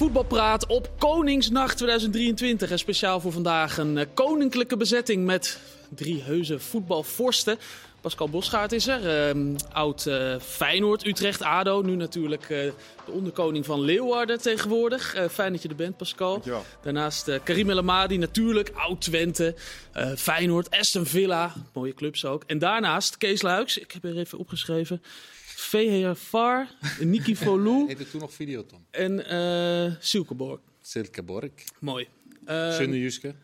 Voetbalpraat op Koningsnacht 2023. En speciaal voor vandaag een eh, koninklijke bezetting met drie heuse voetbalvorsten. Pascal Bosgaard is er, ehm, oud eh, Feyenoord, Utrecht, ADO. Nu natuurlijk eh, de onderkoning van Leeuwarden tegenwoordig. Fijn dat je er bent, Pascal. Dankjewel. Daarnaast Karim El Amadi, natuurlijk, oud Twente. Feyenoord, Aston Villa, mooie clubs ook. En daarnaast Kees Luiks, ik heb er even opgeschreven. VHR Niki Volou Heette toen nog Videoton. en eh Silkeborg. Silkeborg. Mooi. Ehm, Sunne Juske.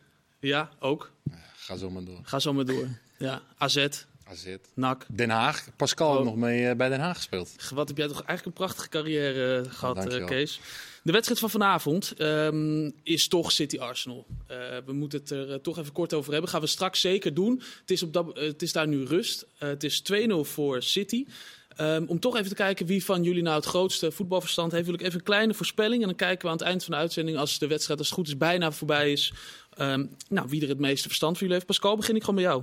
ja, ook. Ga zo maar door. Ga zo maar door. Ja, AZ, AZ. NAC. Den Haag. Pascal Oh. nog mee eh, bij Den Haag gespeeld. Wat heb jij toch eigenlijk een prachtige carrière eh, gehad, eh. Kees. De wedstrijd van vanavond ehm, is toch City Arsenal. Eh, we moeten het er eh, toch even kort over hebben. Gaan we straks zeker doen. Het is, op dat, eh, het is daar nu rust. Eh, het is 2-0 voor City. Ehm, om toch even te kijken wie van jullie nou het grootste voetbalverstand heeft, wil ik even een kleine voorspelling. En dan kijken we aan het eind van de uitzending, als de wedstrijd als het goed is bijna voorbij is, ehm, nou, wie er het meeste verstand van jullie heeft. Pascal, begin ik gewoon bij jou.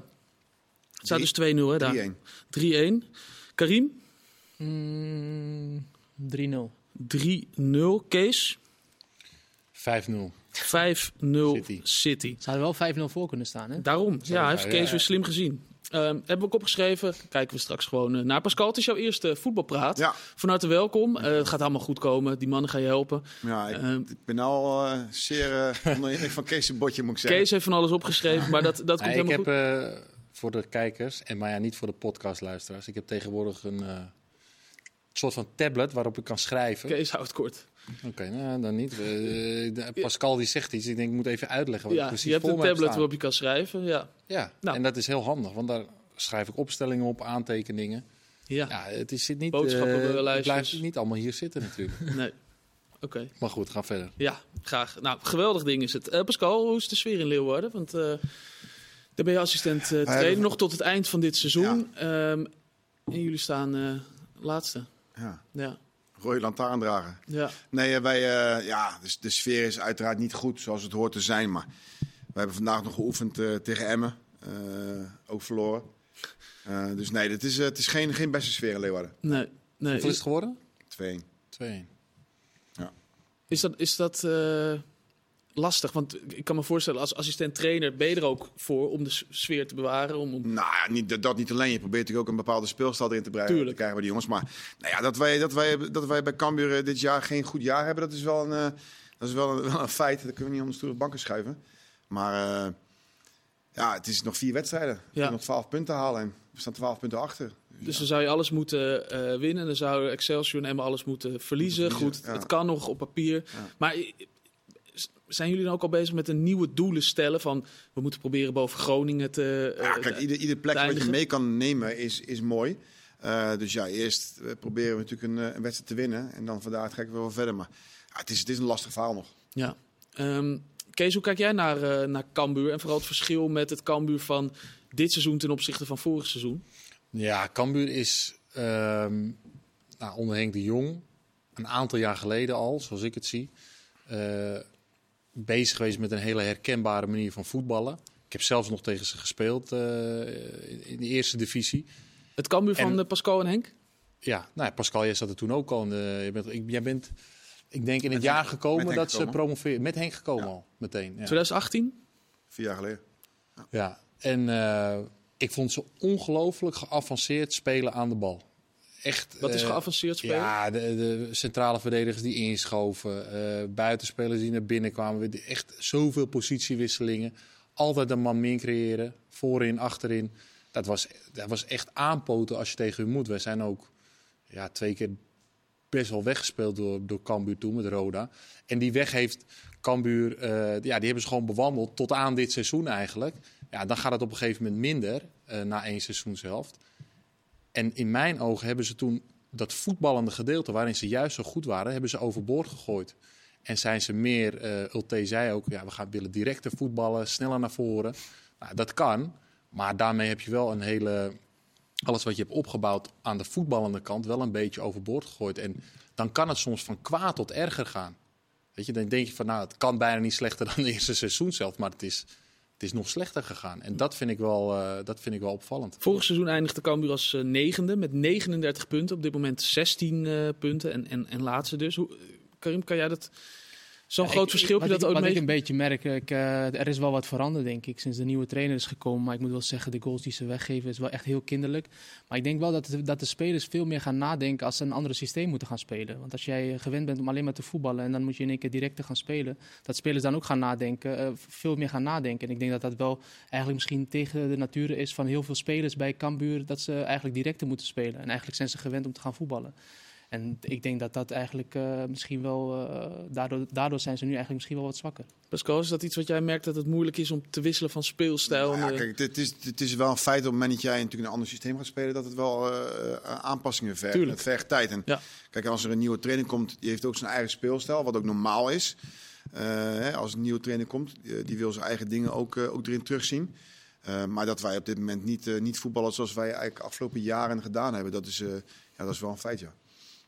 Het staat dus 2-0 hè, daar. 3-1. 3-1. Karim? Mm, 3-0. 3-0. Kees? 5-0. 5-0 City. City. Zou er wel 5-0 voor kunnen staan, hè? Daarom. Ja, heeft Kees weer slim gezien. Ehm, hebben we ook opgeschreven. Kijken we straks gewoon eh, naar. Pascal, het is jouw eerste voetbalpraat. Ja, Van harte welkom. Eh, het gaat allemaal goed komen. Die mannen gaan je helpen. ja ik, Ehm, ik ben al eh, zeer indruk van Kees' botje, moet ik zeggen. Kees heeft van alles opgeschreven, maar dat, dat komt Nee, ik helemaal heb goed. eh, voor de kijkers, en maar ja, niet voor de podcastluisteraars. Ik heb tegenwoordig een eh, soort van tablet waarop ik kan schrijven. Kees houdt kort. Oké, nou dan niet. Eh, Pascal die zegt iets. Ik denk, ik moet even uitleggen wat ik Ja, precies je hebt een tablet waarop je kan schrijven. Ja. Ja, Nou. en dat is heel handig, want daar schrijf ik opstellingen op, aantekeningen. Ja. Ja, het is, zit niet, Boodschappenlijstjes. eh, het blijft niet allemaal hier zitten natuurlijk. Nee. Oké. maar goed, ga verder. Ja, graag. Nou, geweldig ding is het. Eh, Pascal, hoe is de sfeer in Leeuwarden? Want eh, daar ben je assistent eh trainer hebben- nog tot het eind van dit seizoen. Ehm, en jullie staan eh, laatste. Ja, Ja. Rode lantaarn dragen. ja. Nee, eh, wij, eh, ja, dus de sfeer is uiteraard niet goed zoals het hoort te zijn. Maar we hebben vandaag nog geoefend eh, tegen Emmen. eh, ook verloren. Eh, dus nee, het is, het is geen, geen beste sfeer in Leeuwarden. Nee. nee. Hoeveel is het geworden? 2-1. 2 Is dat, is dat eh, lastig? Want ik kan me voorstellen, als assistent trainer ben je er ook voor om de sfeer te bewaren. Om, om... Nou niet, dat- niet alleen. Je probeert natuurlijk ook een bepaalde speelstijl erin te, bereiden, Tuurlijk. te krijgen bij die jongens. Maar nou ja, dat, wij, dat, wij, dat wij bij Cambuur eh, dit jaar geen goed jaar hebben, dat is wel een, eh, dat is wel een, wel een feit. Dat kunnen we niet onder stoere banken schuiven. Maar eh, ja, het is nog vier wedstrijden. We Ja. nog 12 punten halen en we staan 12 punten achter. Dus dan zou je alles moeten winnen. Dan zou Excelsior en Emmen alles moeten verliezen. Moeten verliezen, Goed, ja. het kan nog op papier. Maar zijn jullie dan ook al bezig met een nieuwe doelen stellen? Van we moeten proberen boven Groningen te. eh, Ja, kijk, ieder, ieder plek wat je mee kan nemen is, is mooi. Eh, dus ja, eerst eh, proberen we natuurlijk een, een wedstrijd te winnen. En dan vandaar trekken we wel verder. Maar ja, het, is, het is een lastig verhaal nog. Ja. Ehm, Kees, hoe kijk jij naar, eh naar Cambuur? En vooral het verschil met het Cambuur van dit seizoen ten opzichte van vorig seizoen? Ja, Cambuur is ehm, nou, onder Henk de Jong een aantal jaar geleden al, zoals ik het zie, eh, bezig geweest met een hele herkenbare manier van voetballen. Ik heb zelfs nog tegen ze gespeeld eh, in- de eerste divisie. Het Cambuur van En- eh, Pascal en Henk? Ja, nou, ja, Pascal, jij zat er toen ook al. in de- je bent, ik, jij bent, ik denk, in het Met jaar Henk- gekomen dat ze promoveren. Met Henk gekomen Ja. al, meteen. Ja. 2018? Vier jaar geleden. Ja, en eh, ik vond ze ongelooflijk geavanceerd spelen aan de bal. Echt. Wat is eh, geavanceerd spelen? Ja, de, de centrale verdedigers die inschoven, eh buitenspelers die naar binnen kwamen. Echt zoveel positiewisselingen. Altijd een man min creëren, voorin, achterin. Dat was, dat was echt aanpoten als je tegen hun moet. Wij zijn ook ja, twee keer best wel weggespeeld door, door Cambuur toen met Roda. En die weg heeft Cambuur, eh, ja, die hebben ze gewoon bewandeld tot aan dit seizoen eigenlijk. Ja, dan gaat het op een gegeven moment minder, na één seizoenshelft. En in mijn ogen hebben ze toen dat voetballende gedeelte, waarin ze juist zo goed waren, hebben ze overboord gegooid. En zijn ze meer, eh Ulte zei ook, ja, we gaan willen directer voetballen, sneller naar voren. Nou, dat kan, maar daarmee heb je wel een hele, alles wat je hebt opgebouwd aan de voetballende kant, wel een beetje overboord gegooid. En dan kan het soms van kwaad tot erger gaan. Weet je, dan denk je van, nou, het kan bijna niet slechter dan de eerste seizoen zelf, maar het is, het is nog slechter gegaan. En dat vind ik wel, eh, dat vind ik wel opvallend. Vorig seizoen eindigde Cambuur als eh, negende met 39 punten. Op dit moment 16 eh, punten en, en, en laatste dus. Hoe, Karim, kan jij dat Zo'n Ja, groot ik- verschil, heb je dat ik, ooit Wat ik mee? een beetje merk, ik, eh, er is wel wat veranderd, denk ik, sinds de nieuwe trainer is gekomen. Maar ik moet wel zeggen, de goals die ze weggeven is wel echt heel kinderlijk. Maar ik denk wel dat, de- dat de spelers veel meer gaan nadenken als ze een ander systeem moeten gaan spelen. Want als jij eh, gewend bent om alleen maar te voetballen en dan moet je in één keer direct te gaan spelen, dat spelers dan ook gaan nadenken, eh, veel meer gaan nadenken. En ik denk dat dat wel eigenlijk misschien tegen de natuur is van heel veel spelers bij Cambuur, dat ze eigenlijk directer moeten spelen. En eigenlijk zijn ze gewend om te gaan voetballen. En ik denk dat dat eigenlijk eh, misschien wel, eh, daardoor, daardoor zijn ze nu eigenlijk misschien wel wat zwakker. Pascal, is dat iets wat jij merkt dat het moeilijk is om te wisselen van speelstijl? Nou ja, kijk, het is, het is wel een feit op het moment dat jij natuurlijk een ander systeem gaat spelen, dat het wel eh, aanpassingen vergt. Tuurlijk. Het vergt tijd. En Ja. kijk, als er een nieuwe trainer komt, die heeft ook zijn eigen speelstijl, wat ook normaal is. Eh, hè, als een nieuwe trainer komt, die, wil zijn eigen dingen ook, ook erin terugzien. Eh, maar dat wij op dit moment niet, niet voetballen zoals wij eigenlijk afgelopen jaren gedaan hebben, dat is, eh, ja, dat is wel een feit, ja.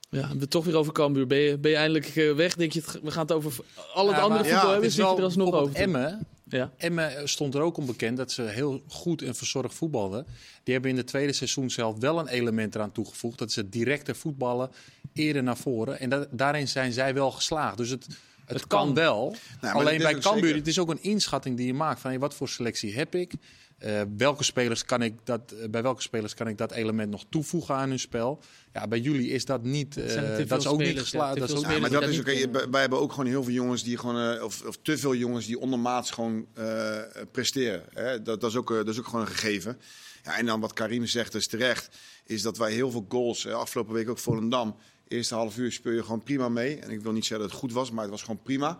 Ja, we toch weer over Cambuur. Ben je, ben je eindelijk eh, weg? Denk je, we gaan het over al het Ja, andere maar- voetbal ja, hebben? Zit je er alsnog over? Emmen. Ja. Emmen stond er ook om bekend dat ze heel goed en verzorgd voetbalden. Die hebben in het tweede seizoen zelf wel een element eraan toegevoegd. Dat ze directer voetballen, eerder naar voren. En da- daarin zijn zij wel geslaagd. Dus het, het, kan. kan. wel. Alleen bij Cambuur, zeker. het is ook een inschatting die je maakt. Van hey, wat voor selectie heb ik? Eh, welke spelers kan ik dat, eh, bij welke spelers kan ik dat element nog toevoegen aan hun spel? Ja, bij jullie is dat niet. eh, dat is ook niet spelers, ja, geslaagd. te dat is veel ook Ja, spelers maar dat is oké. Wij hebben ook gewoon heel veel jongens die gewoon, eh, of, of te veel jongens die ondermaats gewoon eh, presteren. Hè? Dat, dat, is ook, eh, dat is ook gewoon een gegeven. Ja, en dan wat Karim zegt, is terecht, is dat wij heel veel goals, eh, afgelopen week ook Volendam, eerste half uur speel je gewoon prima mee. En ik wil niet zeggen dat het goed was, maar het was gewoon prima.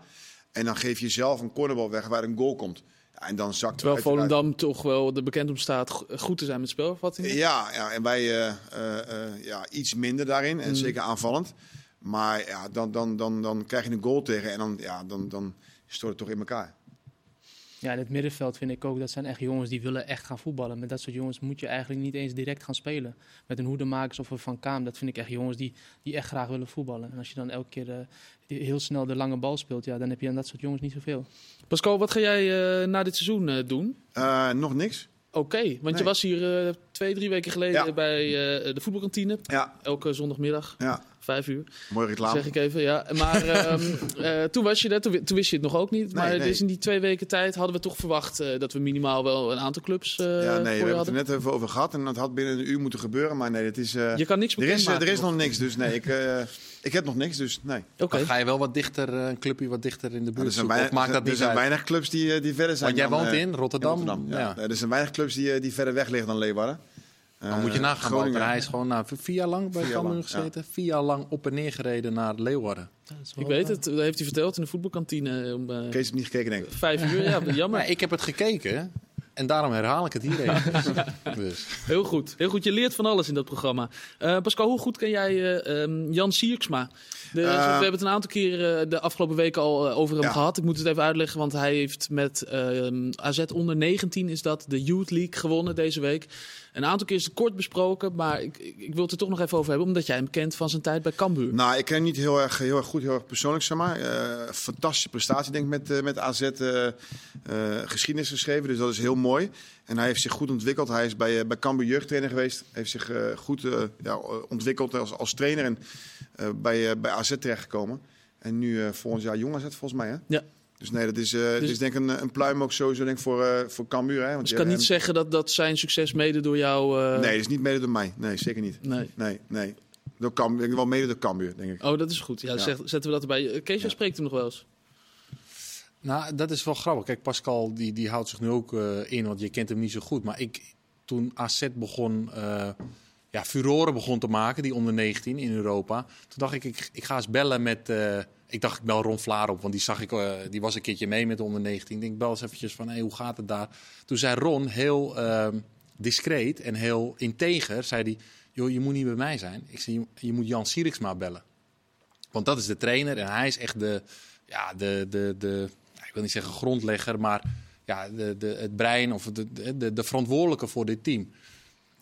En dan geef je zelf een cornerbal weg waar een goal komt. Ja, en dan zakt Terwijl uiteraard- Volendam toch wel er bekend om staat go- goed te zijn met spelervattingen. Ja, ja en wij eh, eh, eh, ja, iets minder daarin. En Mm. zeker aanvallend. Maar ja, dan, dan, dan, dan krijg je een goal tegen en dan, ja, dan, dan stort het toch in elkaar. Ja, in het middenveld vind ik ook, dat zijn echt jongens die willen echt gaan voetballen. Met dat soort jongens moet je eigenlijk niet eens direct gaan spelen. Met een Hoedemakers of een Van Kaam, dat vind ik echt jongens die, die echt graag willen voetballen. En als je dan elke keer eh, die heel snel de lange bal speelt, ja, dan heb je aan dat soort jongens niet zoveel. Pascal, wat ga jij eh, na dit seizoen eh, doen? Eh, nog niks. Oké, want je was hier eh, twee, drie weken geleden Ja. bij eh, de voetbalkantine. Ja, Elke zondagmiddag, ja. Vijf uur, mooi reclame. zeg ik even. Ja. Maar ehm, eh, toen was je er, toen, wi- toen wist je het nog ook niet. maar nee. dus in die twee weken tijd hadden we toch verwacht eh, dat we minimaal wel een aantal clubs eh ja, nee, we hebben het er net even over gehad en dat had binnen een uur moeten gebeuren. Maar nee, het is, eh, Je kan niks er, is, er is nog. niks. Dus nee, ik, eh, ik heb nog niks. Dus nee. Oké. Dan ga je wel wat dichter, eh, een clubje wat dichter in de buurt er zijn, zoeken. weinig, Of maakt dat er niet zijn uit? weinig clubs die, die verder zijn. Want jij dan, woont in Rotterdam? ja. Er zijn weinig clubs die, die verder weg liggen dan Leeuwarden. Dan moet je Eh, nagaan, Groningen. Walter. Hij is gewoon nou, vier jaar lang bij Cambuur gezeten. Vier jaar lang op en neer gereden naar Leeuwarden. Ja, Ik weet eh, het, dat heeft hij verteld in de voetbalkantine om eh, Kees heeft niet gekeken, denk ik. vijf uur. Ja, jammer. Maar ik heb het gekeken en daarom herhaal ik het hier even. dus. Heel goed. Heel goed. Je leert van alles in dat programma. Eh, Pascal, hoe goed ken jij eh, ehm, Jan Sierksma? De, Eh, we hebben het een aantal keer eh, de afgelopen weken al over hem Ja. gehad. Ik moet het even uitleggen, want hij heeft met ehm, AZ onder 19 is dat de Youth League gewonnen deze week. Een aantal keer is het kort besproken, maar ik, ik, ik wil het er toch nog even over hebben, omdat jij hem kent van zijn tijd bij Cambuur. Nou, ik ken hem niet heel erg, heel erg goed, heel erg persoonlijk, zeg maar. Eh, fantastische prestatie, denk ik, met, met AZ geschiedenis geschreven. Dus dat is heel mooi. En hij heeft zich goed ontwikkeld. Hij is bij, eh, bij Cambuur jeugdtrainer geweest. Heeft zich eh, goed eh, ja, ontwikkeld als, als trainer en bij, bij AZ terechtgekomen. En nu volgend jaar jong AZ, volgens mij, hè? Ja. Dus nee, dat is, dat Dus- is denk ik een, een pluim ook sowieso denk ik, voor, voor Cambuur. Hè? Want Dus je- ik kan niet hem- zeggen dat, dat zijn succes mede door jou... Nee, dat is niet mede door mij. Nee, zeker niet. nee. Nee, nee. Door Cambuur, wel mede door Cambuur, denk ik. Oh, dat is goed. Ja, Ja. zeg- zetten we dat erbij. Kees, Ja. spreekt hem nog wel eens. Nou, dat is wel grappig. Kijk, Pascal die, die houdt zich nu ook eh, in, want je kent hem niet zo goed. Maar ik, toen AZ begon, eh, ja, furoren begon te maken, die onder 19 in Europa. Toen dacht ik, ik, ik ga eens bellen met... eh, ik dacht, ik bel Ron Vlaar op, want die, zag ik, die was een keertje mee met de onder 19. Ik denk, bel eens eventjes van, hey, hoe gaat het daar? Toen zei Ron heel ehm, discreet en heel integer, zei hij... Joh, je moet niet bij mij zijn. Ik zei, je, je moet Jan Sieriksma bellen. Want dat is de trainer en hij is echt de, ja, de, de, de wil niet zeggen grondlegger, maar ja, de, de, het brein of de, de, de verantwoordelijke voor dit team.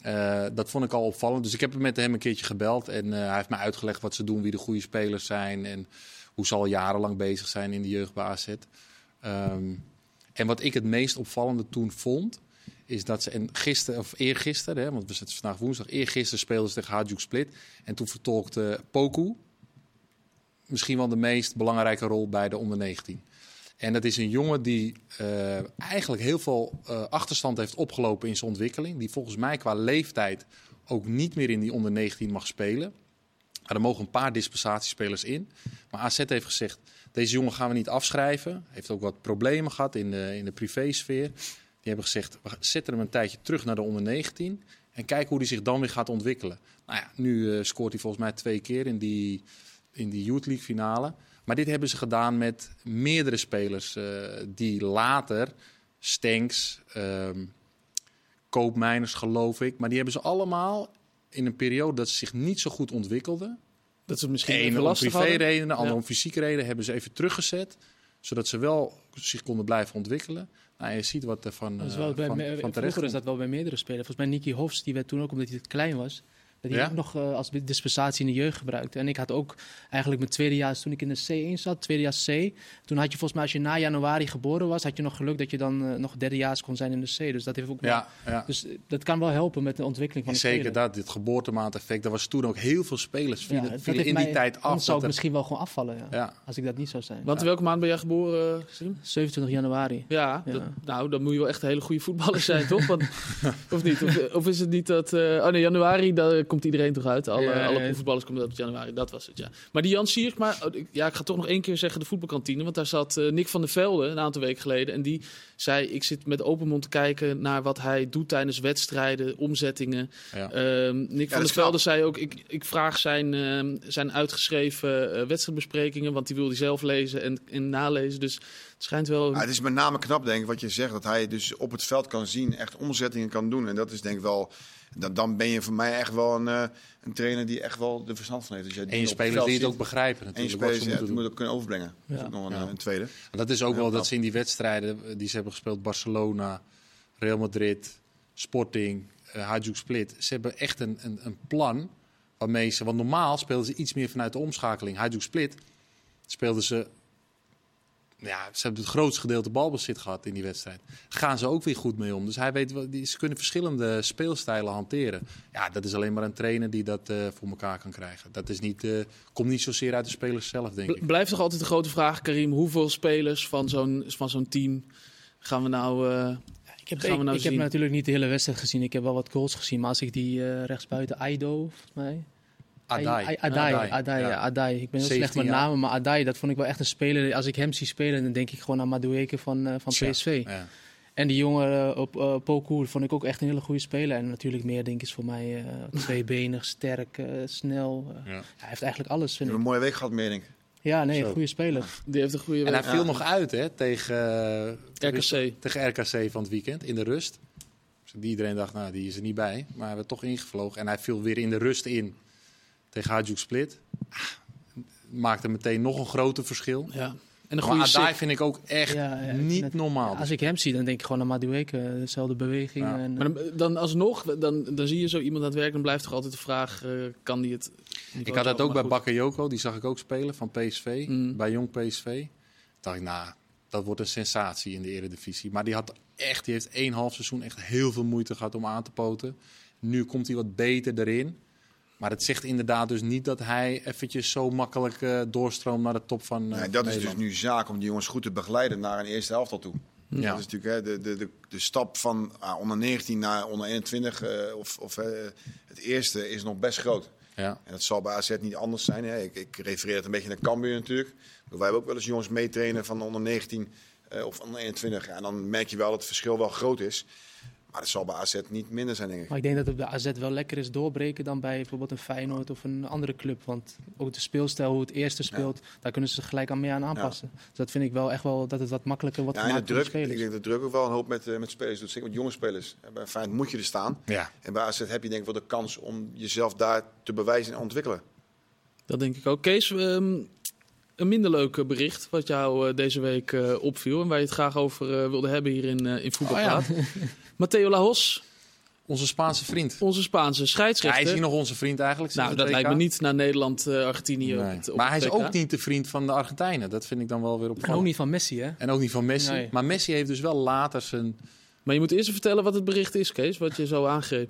Eh, dat vond ik al opvallend. Dus ik heb met hem een keertje gebeld en eh, hij heeft mij uitgelegd wat ze doen, wie de goede spelers zijn en hoe ze al jarenlang bezig zijn in de jeugd bij AZ. Ehm, en wat ik het meest opvallende toen vond, is dat ze, en gisteren, of eergisteren, hè, want we zitten vandaag woensdag, eergisteren speelden ze tegen Hajduk Split. En toen vertolkte Poku, misschien wel de meest belangrijke rol bij de onder 19. En dat is een jongen die eh, eigenlijk heel veel eh, achterstand heeft opgelopen in zijn ontwikkeling. Die volgens mij qua leeftijd ook niet meer in die onder 19 mag spelen. Maar er mogen een paar dispensatiespelers in. Maar AZ heeft gezegd, deze jongen gaan we niet afschrijven. Heeft ook wat problemen gehad in de, in de privésfeer. Die hebben gezegd, we zetten hem een tijdje terug naar de onder 19. En kijken hoe hij zich dan weer gaat ontwikkelen. Nou ja, nu eh, scoort hij volgens mij twee keer in die, in die Youth League finale. Maar dit hebben ze gedaan met meerdere spelers eh, die later, Stenks, ehm Koopmijners geloof ik, maar die hebben ze allemaal in een periode dat ze zich niet zo goed ontwikkelden. Dat is het misschien Eén even om privéredenen, de andere Ja. om fysieke redenen, hebben ze even teruggezet. Zodat ze wel zich konden blijven ontwikkelen. Nou, je ziet wat er van, Dat is eh, wel bij, van, me- van terecht vroeger is dat wel bij meerdere spelers. Volgens mij Nicky Hofs, die werd toen ook omdat hij te klein was. Dat hij Ja? ook nog eh, als dispensatie in de jeugd gebruikte. En ik had ook eigenlijk mijn tweede jaar, toen ik in de C1 zat, tweede jaar C. Toen had je volgens mij, als je na januari geboren was, had je nog geluk dat je dan eh, nog derdejaars kon zijn in de C. Dus dat heeft ook wel- Ja, ja. Dus eh, dat kan wel helpen met de ontwikkeling van de Zeker dat, dit geboortemaand-effect. Er was toen ook heel veel spelers vielen, dat in die mij- tijd af. Anders zou ik dat er- misschien wel gewoon afvallen, ja. ja. als ik dat niet zou zijn. Want in welke maand ben jij geboren, eh, Sim? 27 januari. Ja, Ja. Dat, nou, dan moet je wel echt een hele goede voetballer zijn, toch? Want, of niet? Of, of is het niet dat... eh, oh nee, januari, daar komt iedereen toch uit? Alle, Ja, alle komen uit op januari, dat was het, ja. Maar die Jan Siers, maar oh, ja, ik ga toch nog één keer zeggen de voetbalkantine. Want daar zat eh, Nick van der Velde een aantal weken geleden. En die zei, ik zit met open mond te kijken naar wat hij doet tijdens wedstrijden, omzettingen. Ja. Ehm, Nick van der Velde zei ook, ik, ik vraag zijn, ehm, zijn uitgeschreven eh, wedstrijdbesprekingen, want die wil hij zelf lezen en, en nalezen. Dus schijnt wel... Ja, het is met name knap, denk ik, wat je zegt. Dat hij dus op het veld kan zien, echt omzettingen kan doen. En dat is denk ik wel... Dan, dan ben je voor mij echt wel een, eh, een trainer die echt wel de verstand van heeft. Dus jij En je spelers die het ook begrijpen En je natuurlijk. wat ze spelers die moet ook kunnen overbrengen. Dat is nog een, Ja. eh, een tweede. En dat is ook wel dat ze in die wedstrijden eh, die ze hebben gespeeld, Barcelona, Real Madrid, Sporting, uh, Hajduk Split. Ze hebben echt een, een, een plan waarmee ze... Want normaal speelden ze iets meer vanuit de omschakeling. Hajduk Split speelden ze... Ja, ze hebben het grootste gedeelte balbezit gehad in die wedstrijd. Gaan ze ook weer goed mee om. Dus hij weet, ze kunnen verschillende speelstijlen hanteren. Ja, dat is alleen maar een trainer die dat eh, voor elkaar kan krijgen. Dat is niet, eh, komt niet zozeer uit de spelers zelf, denk ik. Bl- Blijft toch altijd de grote vraag, Karim, hoeveel spelers van zo'n van zo'n team gaan we nou... eh, Ik heb, Gaan we ik, nou ik heb natuurlijk niet de hele wedstrijd gezien. Ik heb wel wat goals gezien. Maar als ik die eh rechtsbuiten Aido, volgens mij. Adai. Ai- Adai, Adai, Adai, ja. ja. Adai. Ik ben heel 17 slecht met jaar. namen, maar Adai, dat vond ik wel echt een speler. Als ik hem zie spelen, dan denk ik gewoon aan Madueke van, eh, van PSV. Ja. En die jongen eh, op uh, Pokoer vond ik ook echt een hele goede speler. En natuurlijk meer, denk ik, is voor mij eh, tweebenig, sterk, eh, snel. eh. Ja. Hij heeft eigenlijk alles, We vind ik. een mooie week gehad, meer denk ik. Ja, nee, een goede speler. die heeft een goede... En hij week. viel Ja. nog uit hè, tegen, eh, RKC. tegen RKC van het weekend in de rust. Dus die iedereen dacht, nou, die is er niet bij. Maar hij werd toch ingevlogen. En hij viel weer in de rust in tegen Hajduk Split. Ah, maakte meteen nog een groter verschil. Ja. En een Maar goede Adai sik. vind ik ook echt Ja, ja, niet net- normaal. Als ik hem zie, dan denk ik gewoon aan Madueke. Dezelfde bewegingen. Ja. En, Maar dan, dan alsnog, dan, dan zie je zo iemand aan het werk, dan blijft toch altijd de vraag, eh, kan die het... ik had dat ook bij Maar. Bakayoko, die zag ik ook spelen van PSV, Mm. bij Jong PSV. dacht ik, nou, dat wordt een sensatie in de Eredivisie. Maar die had echt, die heeft één half seizoen echt heel veel moeite gehad om aan te poten. Nu komt hij wat beter erin. Maar het zegt inderdaad dus niet dat hij eventjes zo makkelijk eh, doorstroomt naar de top van, Nee, van dat is dus nu zaak om die jongens goed te begeleiden naar een eerste helft al toe. Ja. Dat is natuurlijk hè, de, de, de, de stap van ah, onder 19 naar onder 21. eh, of of het eerste is nog best groot. Ja. En dat zal bij AZ niet anders zijn. Hè. Ik, ik refereer het een beetje naar Cambuur natuurlijk. Wij hebben ook wel eens jongens meetrainen van onder 19 eh, of onder 21. Ja, en dan merk je wel dat het verschil wel groot is. Maar dat zal bij AZ niet minder zijn, denk ik. Maar ik denk dat het bij AZ wel lekker is doorbreken dan bij bijvoorbeeld een Feyenoord of een andere club. Want ook de speelstijl, hoe het eerste speelt, daar kunnen ze zich gelijk aan mee aan aanpassen. Dus dat vind ik wel echt wel dat het wat makkelijker wordt Ja, en de de druk, ik denk dat de druk ook wel een hoop met, eh, met spelers doet. Zeker met jonge spelers. Bij Feyenoord moet je er staan. ja. En bij AZ heb je denk ik wel de kans om jezelf daar te bewijzen en ontwikkelen. Dat denk ik ook. Kees, ehm, een minder leuk eh, bericht wat jou eh, deze week eh, opviel en waar je het graag over wilde hebben hier in, eh in Voetbalpraat. Oh Matteo Lajos, Onze Spaanse vriend. onze Spaanse Ja, scheidsrechter. hij is hier nog onze vriend eigenlijk. nou, dat lijkt me niet naar Nederland, Argentinië. Nee. op op Maar hij is ook niet de vriend van de Argentijnen. Dat vind ik dan wel weer En ook niet van Messi, hè? En ook niet van Messi. Nee. Maar Messi heeft dus wel later zijn... Maar je moet eerst even vertellen wat het bericht is, Kees, wat je zo aangreep.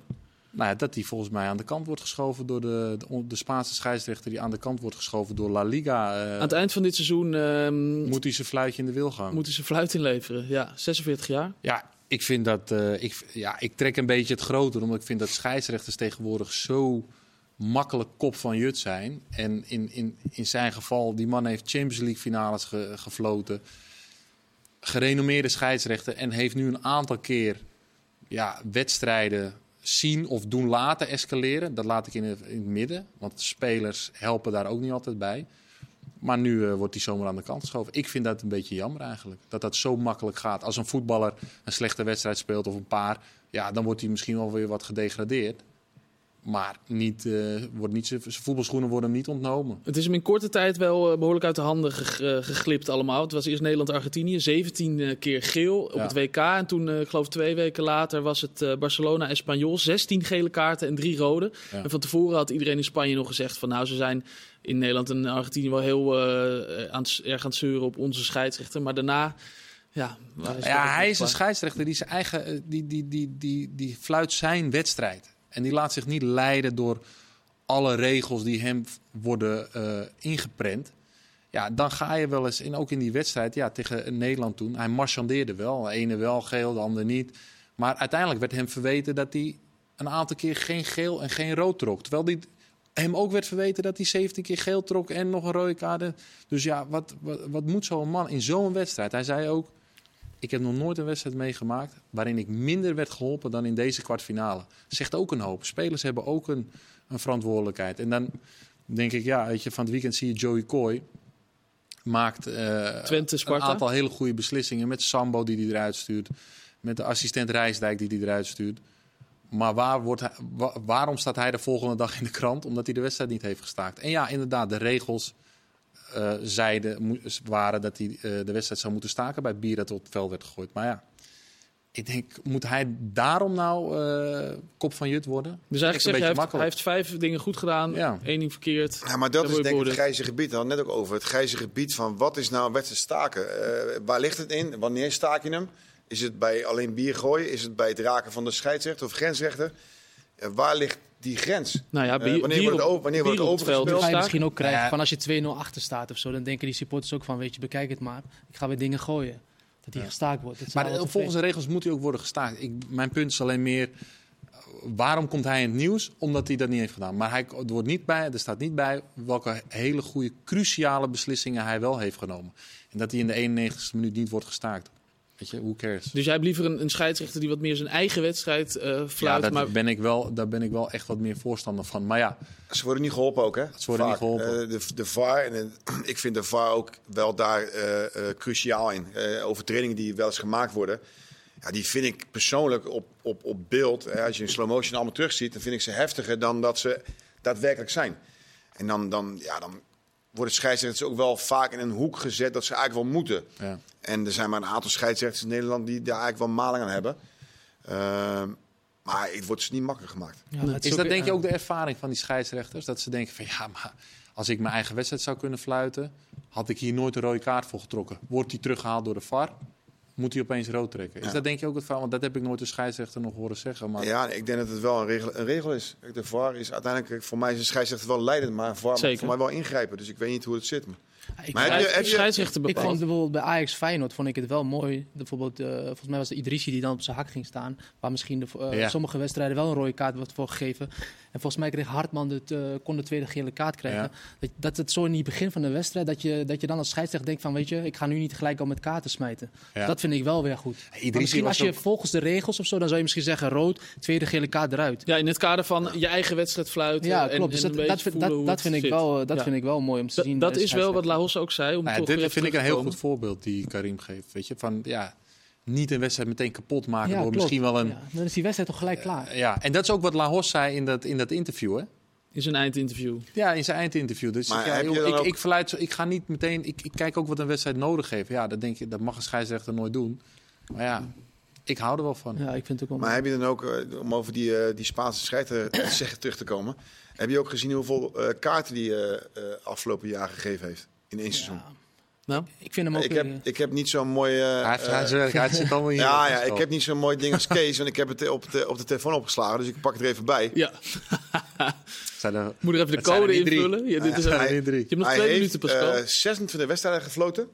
Nou ja, dat die volgens mij aan de kant wordt geschoven door de, de, de Spaanse scheidsrechter. Die aan de kant wordt geschoven door La Liga. eh, Aan het eind van dit seizoen ehm, moet hij zijn fluitje in de wilgang. moet hij zijn fluit inleveren. Ja, 46 jaar. Ja, ik vind dat. eh, ik, ja, ik trek een beetje het groter, omdat ik vind dat scheidsrechters tegenwoordig zo makkelijk kop van jut zijn. En in, in, in zijn geval, die man heeft Champions League finales ge- gefloten. Gerenommeerde scheidsrechter en heeft nu een aantal keer ja, wedstrijden zien of doen laten escaleren. Dat laat ik in het, midden, want spelers helpen daar ook niet altijd bij. Maar nu eh, wordt hij zomaar aan de kant geschoven. Ik vind dat een beetje jammer eigenlijk. Dat dat zo makkelijk gaat. Als een voetballer een slechte wedstrijd speelt of een paar, ja, dan wordt hij misschien wel weer wat gedegradeerd. Maar niet, eh, wordt niet, zijn voetbalschoenen worden hem niet ontnomen. Het is hem in korte tijd wel eh, behoorlijk uit de handen geg- geglipt allemaal. Het was eerst Nederland-Argentinië, 17 eh, keer geel op het WK. En toen, eh, ik geloof twee weken later, was het Barcelona-Espanyol. 16 gele kaarten en drie rode. Ja. En van tevoren had iedereen in Spanje nog gezegd van... nou, ze zijn in Nederland en Argentinië wel heel aan erg aan het zeuren op onze scheidsrechter. Maar daarna, ja... Ja, hij is een scheidsrechter die zijn eigen, die, die, die, die, die fluit zijn wedstrijd. En die laat zich niet leiden door alle regels die hem worden eh, ingeprent. Ja, dan ga je wel eens, en ook in die wedstrijd ja, tegen Nederland toen, hij marchandeerde wel. De ene wel geel, de ander niet. Maar uiteindelijk werd hem verweten dat hij een aantal keer geen geel en geen rood trok. Terwijl die, hem ook werd verweten dat hij 17 keer geel trok en nog een rode kaart. Dus ja, wat, wat, wat moet zo'n man in zo'n wedstrijd? Hij zei ook, ik heb nog nooit een wedstrijd meegemaakt waarin ik minder werd geholpen dan in deze kwartfinale. Zegt ook een hoop. Spelers hebben ook een, een verantwoordelijkheid. En dan denk ik, ja, weet je, van het weekend zie je Joey Coy maakt eh, Twente, een aantal hele goede beslissingen met Sambo die hij eruit stuurt, met de assistent Rijsdijk die hij eruit stuurt. Maar waar wordt hij, waarom staat hij de volgende dag in de krant? Omdat hij de wedstrijd niet heeft gestaakt. En ja, inderdaad, de regels eh, zeiden, waren dat hij eh, de wedstrijd zou moeten staken bij bier dat op het veld werd gegooid. Maar ja, ik denk, moet hij daarom nou eh, kop van jut worden? Dus eigenlijk zeg je, hij heeft, hij heeft vijf dingen goed gedaan, Ja. één ding verkeerd. Ja, maar dat is denk ik het beoordeeld. grijze gebied. We hadden het net ook over. Het grijze gebied van wat is nou een wedstrijd staken? Eh, waar ligt het in? Wanneer staak je hem? Is het bij alleen bier gooien? Is het bij het raken van de scheidsrechter of grensrechter? Eh, waar ligt die grens? Nou ja, Eh, wanneer wordt het op- over- wanneer wordt het op veld overgespeeld? ga je staken. misschien ook krijgen Ja. van als je 2-0 achter staat of zo, dan denken die supporters ook van, weet je, bekijk het maar. Ik ga weer dingen gooien. Dat die gestaakt wordt. Dat Maar eh, volgens de regels moet hij ook worden gestaakt. Ik, mijn punt is alleen meer, waarom komt hij in het nieuws? Omdat hij dat niet heeft gedaan. Maar hij, er, wordt niet bij, er staat niet bij welke hele goede, cruciale beslissingen hij wel heeft genomen. En dat hij in de 91ste minuut niet wordt gestaakt. Weet je, who cares? Dus jij hebt liever een, een scheidsrechter die wat meer zijn eigen wedstrijd eh Ja, fluit. dat maar ben ik wel, daar ben ik wel echt wat meer voorstander van. Maar ja, Ze worden niet geholpen ook, hè? Ze worden niet geholpen. Eh, de, de VAR, en, ik vind de VAR ook wel daar eh, eh, cruciaal in. Eh, overtredingen die wel eens gemaakt worden. Ja, die vind ik persoonlijk op, op, op beeld, hè, als je in slow motion allemaal terugziet, dan vind ik ze heftiger dan dat ze daadwerkelijk zijn. En dan, dan, ja, dan worden scheidsrechters ook wel vaak in een hoek gezet dat ze eigenlijk wel moeten. ja. En er zijn maar een aantal scheidsrechters in Nederland die daar eigenlijk wel maling aan hebben. Ehm, maar het wordt ze niet makkelijk gemaakt. Ja, Is ook- dat denk je ook de ervaring van die scheidsrechters? Dat ze denken van ja, maar als ik mijn eigen wedstrijd zou kunnen fluiten, had ik hier nooit een rode kaart voor getrokken. Wordt die teruggehaald door de VAR? Moet hij opeens rood trekken? Is Ja. dat denk je ook het verhaal? Want dat heb ik nooit de scheidsrechter nog horen zeggen. Maar Ja, ik denk dat het wel een regel, een regel is. De VAR is uiteindelijk, voor mij is de scheidsrechter wel leidend, maar VAR moet Zeker. voor mij wel ingrijpen. Dus ik weet niet hoe het zit. Ik, Maar heb je- de heb je- scheidsrechter ik vond bijvoorbeeld bij Ajax Feyenoord vond ik het wel mooi. Bijvoorbeeld, eh, volgens mij was het Idrissi die dan op zijn hak ging staan. Waar misschien de, eh, Ja. sommige wedstrijden wel een rode kaart wordt voor gegeven. En volgens mij kreeg Hartman het, eh, kon de tweede gele kaart krijgen. Ja. Dat, dat het zo in het begin van de wedstrijd, dat je, dat je dan als scheidsrechter denkt van weet je, ik ga nu niet gelijk al met kaarten smijten. Ja. Dat vind ik wel weer goed. Misschien als je ook- volgens de regels of zo, dan zou je misschien zeggen rood, tweede gele kaart eruit. Ja, in het kader van je eigen wedstrijd fluiten. Ja, en- klopt. Dus en dat, een dat, beetje vind, dat, vind ik zit. wel, eh, dat Ja. vind ik wel mooi om te zien. Dat is wel wat. Lahos ook zei. Om Nou ja, toch dit vind ik een heel goed voorbeeld die Karim geeft. Weet je, van ja, niet een wedstrijd meteen kapot maken Ja, door klopt. misschien wel een. Ja, dan is die wedstrijd toch gelijk klaar. Ja, en dat is ook wat Lahos zei in dat, in dat interview, hè? In zijn eindinterview. Ja, in zijn eindinterview. Dus Maar ja, joh, ik, ook- ik, verluid, zo- ik ga niet meteen. Ik, ik kijk ook wat een wedstrijd nodig heeft. Ja, dat denk je, dat mag een scheidsrechter nooit doen. Maar ja, ik hou er wel van. Ja, ik vind het ook wel Maar heb je dan ook, eh, om over die, eh, die Spaanse scheidsrechter te zeggen terug te komen, heb je ook gezien hoeveel eh, kaarten die eh, afgelopen jaar gegeven heeft in één seizoen? Nou, Ik vind hem ook... Ik eh, heb, ik heb niet zo'n mooi... eh, Hij, heeft- eh, hij, zit- hij zit allemaal hier. ja, ja, ik heb niet zo'n mooi ding als Kees. Want ik heb het op de, op de telefoon opgeslagen. Dus ik pak het er even bij. ja. Zijn er, Moet er even de code invullen. Ja, dit is Hij- een- zijn er niet drie. je hebt nog hij twee heeft minuten, Pascal. eh, 26 wedstrijden gefloten.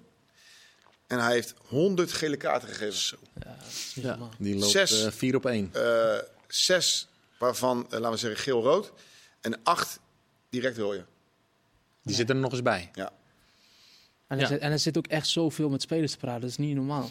En hij heeft 100 gele kaarten gegeven. ja, Ja. Die loopt Zes. eh, vier op één. Eh, zes waarvan, eh, laten we zeggen, geel-rood. En acht direct rode. Die zit er nog eens bij. Ja. En, Ja. er zit, en er zit ook echt zoveel met spelers te praten. Dat is niet normaal.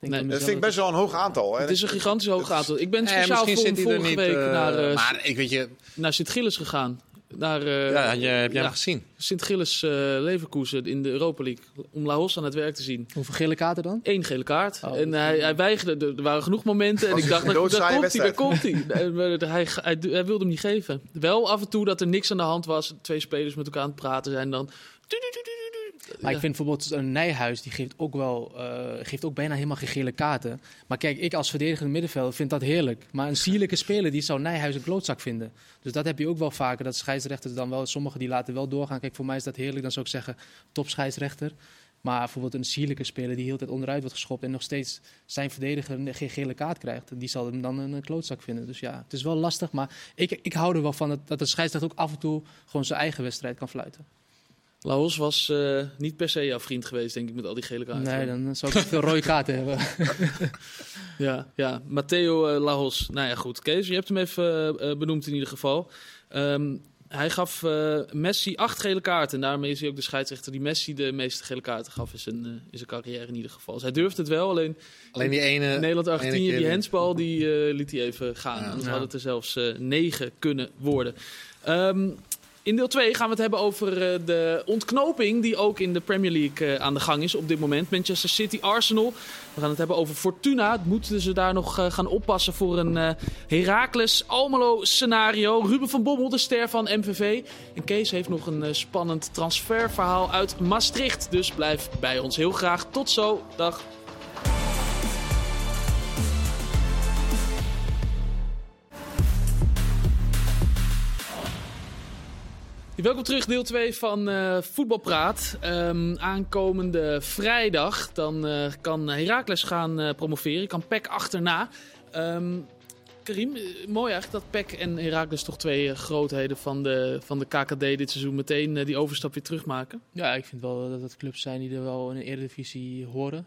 Denk Nee, Dat vind ik best wel een hoog aantal. hè. het is een gigantisch hoog aantal. Ik ben Eh, speciaal misschien voor er vorige niet. week eh, naar, eh, maar ik weet je, naar Sint-Gilles gegaan. Naar, eh, ja, je, heb jij ja, hem gezien? Sint-Gilles eh Leverkusen in de Europa League. Om Laos aan het werk te zien. Hoeveel gele kaarten dan? Eén gele kaart. Oh, en dat- hij, hij weigerde. Er waren genoeg momenten. En ik dacht, daar, daar komt hij, daar komt hij. Eh, hij, hij, hij wilde hem niet geven. Wel af en toe dat er niks aan de hand was. Twee spelers met elkaar aan het praten zijn. Dan... Maar ik vind bijvoorbeeld een Nijhuis, die geeft ook wel, eh, geeft ook bijna helemaal geen gele kaarten. Maar kijk, ik als verdedigende middenvelder vind dat heerlijk. Maar een sierlijke speler, die zou Nijhuis een klootzak vinden. Dus dat heb je ook wel vaker, dat scheidsrechters dan wel, sommigen die laten wel doorgaan. Kijk, voor mij is dat heerlijk, dan zou ik zeggen top scheidsrechter. Maar bijvoorbeeld een sierlijke speler die heel tijd onderuit wordt geschopt en nog steeds zijn verdediger geen gele kaart krijgt, die zal hem dan een klootzak vinden. Dus ja, het is wel lastig, maar ik, ik hou er wel van dat, dat de scheidsrechter ook af en toe gewoon zijn eigen wedstrijd kan fluiten. Laos was eh, niet per se jouw vriend geweest, denk ik, met al die gele kaarten. Nee, dan zou ik veel rode kaarten hebben. Ja, ja. Matteo eh, Laos. Nou ja, goed. Kees, je hebt hem even eh, benoemd in ieder geval. Ehm, hij gaf eh, Messi acht gele kaarten. En daarmee is hij ook de scheidsrechter die Messi de meeste gele kaarten gaf in zijn, in zijn carrière in ieder geval. Dus hij durfde het wel, alleen Alleen die ene. Ene keer die handsbal, die eh, liet hij even gaan. Ja. Anders Ja. had het er zelfs eh, negen kunnen worden. Ehm, in deel 2 gaan we het hebben over eh, de ontknoping die ook in de Premier League eh, aan de gang is op dit moment. Manchester City, Arsenal. We gaan het hebben over Fortuna. Moeten ze daar nog eh, gaan oppassen voor een Heracles Almelo scenario? Ruben van Bommel, de ster van MVV. En Kees heeft nog een spannend transferverhaal uit Maastricht. Dus blijf bij ons heel graag. Tot zo. Dag. Welkom terug, deel 2 van eh Voetbalpraat. Ehm, aankomende vrijdag dan eh, kan Heracles gaan eh, promoveren, kan PEC achterna. Ehm, Karim, mooi eigenlijk dat PEC en Heracles toch twee grootheden van de, van de KKD dit seizoen meteen die overstap weer terugmaken. Ja, ik vind wel dat het clubs zijn die er wel in de Eredivisie horen.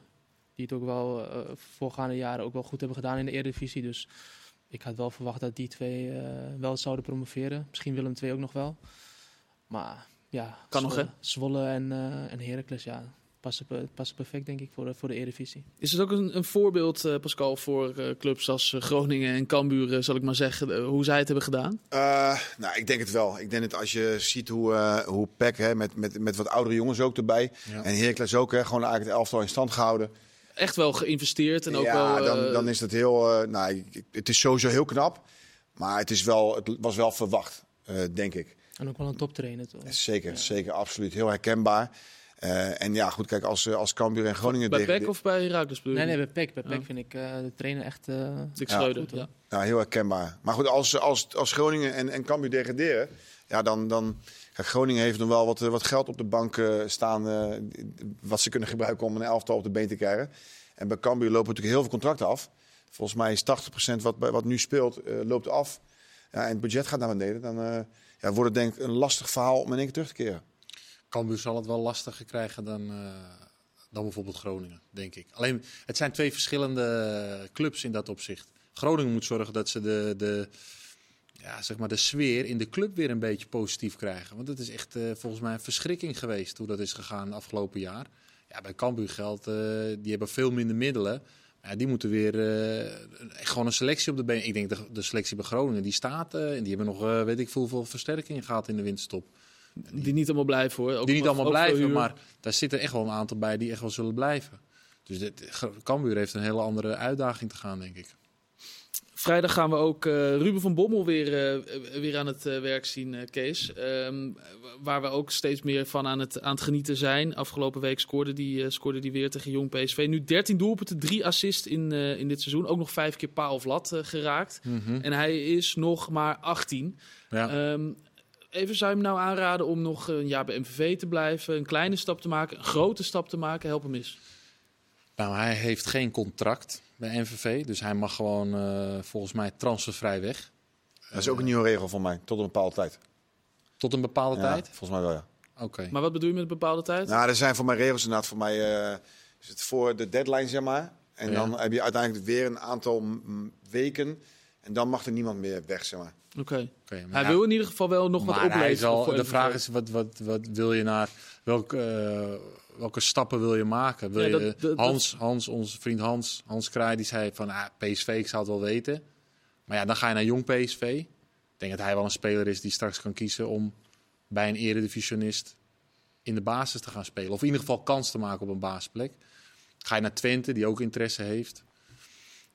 Die het ook wel voorgaande jaren ook wel goed hebben gedaan in de Eredivisie. Dus ik had wel verwacht dat die twee wel zouden promoveren. Misschien Willem II ook nog wel. Maar ja, Kan nog, Zwolle, Zwolle en, eh en Heracles, ja, passen, passen perfect denk ik voor de, voor de Eredivisie. Is het ook een, een voorbeeld, eh, Pascal, voor eh, clubs als eh, Groningen en Cambuur, eh, zal ik maar zeggen, eh, hoe zij het hebben gedaan? Eh, nou, ik denk het wel. Ik denk dat als je ziet hoe, eh hoe PEC, hè, met, met, met wat oudere jongens ook erbij. Ja. En Heracles ook, hè, gewoon eigenlijk het elftal in stand gehouden. Echt wel geïnvesteerd en ook ja, wel... dan, eh, dan is dat heel... eh, nou, het is sowieso heel knap. Maar het, is wel, het was wel verwacht, eh, denk ik. En ook wel een toptrainer. Toch? Zeker, zeker, absoluut. Heel herkenbaar. Eh, en ja, goed, kijk, als, eh, als Cambuur en Groningen... bij tegen- PEC of bij Heracles bedoel je? Nee, nee, bij PEC. Bij PEC Ja. vind ik eh, de trainer echt... eh, Dick Ja. Goed, ja. Ja, heel herkenbaar. Maar goed, als, als, als Groningen en, en Cambuur degraderen, ja, dan, dan... Kijk, Groningen heeft nog wel wat, wat geld op de bank eh, staan, eh, wat ze kunnen gebruiken om een elftal op de been te krijgen. En bij Cambuur lopen natuurlijk heel veel contracten af. Volgens mij is 80% wat, bij- wat nu speelt, eh, loopt af. Ja, en het budget gaat naar beneden. Dan eh, ja, wordt het denk ik een lastig verhaal om in één keer te keren. Cambuur zal het wel lastiger krijgen dan, eh, dan bijvoorbeeld Groningen, denk ik. Alleen, het zijn twee verschillende clubs in dat opzicht. Groningen moet zorgen dat ze de, de, ja, zeg maar de sfeer in de club weer een beetje positief krijgen. Want het is echt eh, volgens mij een verschrikking geweest hoe dat is gegaan afgelopen jaar. Ja, bij Cambuur geldt, eh, die hebben veel minder middelen. Ja, die moeten weer eh, gewoon een selectie op de been. Ik denk de, de selectie bij Groningen, die staat. eh, en die hebben nog, eh, weet ik veel, veel versterkingen gehad in de winterstop. Die niet allemaal blijven hoor. Ook Die niet allemaal blijven, maar daar zitten echt wel een aantal bij die echt wel zullen blijven. Dus dit, Cambuur heeft een hele andere uitdaging te gaan, denk ik. Vrijdag gaan we ook eh, Ruben van Bommel weer, eh, weer aan het eh, werk zien, Kees. Ehm, waar we ook steeds meer van aan het, aan het genieten zijn. Afgelopen week scoorde die, scoorde die weer tegen Jong PSV. Nu 13 doelpunten, 3 assists in, in dit seizoen. Ook nog vijf keer paal of lat geraakt. En hij is nog maar 18. Ja. Ehm, even zou je hem nou aanraden om nog een jaar bij MVV te blijven, een kleine stap te maken, een grote stap te maken? Help hem eens. Nou, hij heeft geen contract bij NVV, dus hij mag gewoon eh, volgens mij transfervrij weg. Dat is ook een nieuwe regel voor mij, tot een bepaalde tijd. Tot een bepaalde Ja, tijd? Volgens mij wel, ja. Oké. Maar wat bedoel je met een bepaalde tijd? Nou, er zijn voor mij regels inderdaad. Voor mij eh, is het voor de deadline, zeg maar. En Ja. dan heb je uiteindelijk weer een aantal weken. En dan mag er niemand meer weg, zeg maar. Oké. Hij ja, wil in ieder geval wel nog wat maar hij opleveren. is al, voor de vraag is, wat, wat, wat wil je naar... Welke, eh, welke stappen wil je maken? Wil Ja, je, dat- dat- Hans, Hans, onze vriend Hans, Hans Kraai, die zei van ah, PSV, ik zou het wel weten. Maar ja, dan ga je naar jong PSV. Ik denk dat hij wel een speler is die straks kan kiezen om bij een eredivisionist in de basis te gaan spelen. Of in ieder geval kans te maken op een basisplek. Ga je naar Twente, die ook interesse heeft.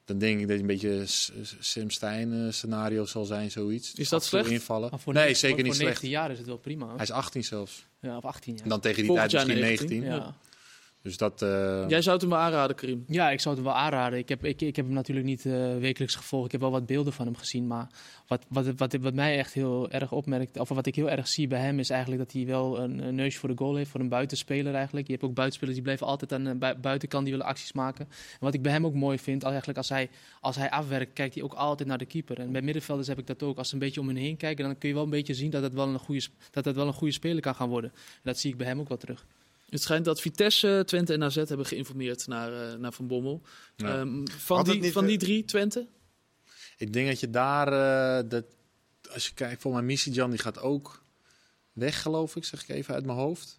Dan denk ik dat je een beetje S- S- Sam Stein eh, scenario zal zijn, zoiets. Is dat Af slecht? Invallen. Voor nee, ne- zeker voor, niet voor slecht. 19 jaar is het wel prima. hoor. Hij is 18 zelfs. Ja, of 18 jaar. En dan tegen die Volgend tijd misschien 19, 19. ja. Dus dat... eh, Jij zou het hem wel aanraden, Karim. Ja, ik zou het hem wel aanraden. Ik heb, ik, ik heb hem natuurlijk niet eh, wekelijks gevolgd. Ik heb wel wat beelden van hem gezien. Maar wat, wat, wat, wat mij echt heel erg opmerkt, of wat ik heel erg zie bij hem, is eigenlijk dat hij wel een, een neusje voor de goal heeft. Voor een buitenspeler eigenlijk. Je hebt ook buitenspelers die blijven altijd aan de bui- buitenkant, die willen acties maken. En wat ik bij hem ook mooi vind, eigenlijk als hij, als hij afwerkt, kijkt hij ook altijd naar de keeper. En bij middenvelders heb ik dat ook. Als ze een beetje om hen heen kijken, dan kun je wel een beetje zien dat het wel een goede, dat het wel een goede speler kan gaan worden. En dat zie ik bij hem ook wel terug. Het schijnt dat Vitesse, Twente en AZ hebben geïnformeerd naar, eh, naar Van Bommel. ja. Ehm, van, die, niet, van eh, die drie, Twente? Ik denk dat je daar, eh, dat, als je kijkt, voor mijn missie Jan, die gaat ook weg, geloof ik, zeg ik even uit mijn hoofd.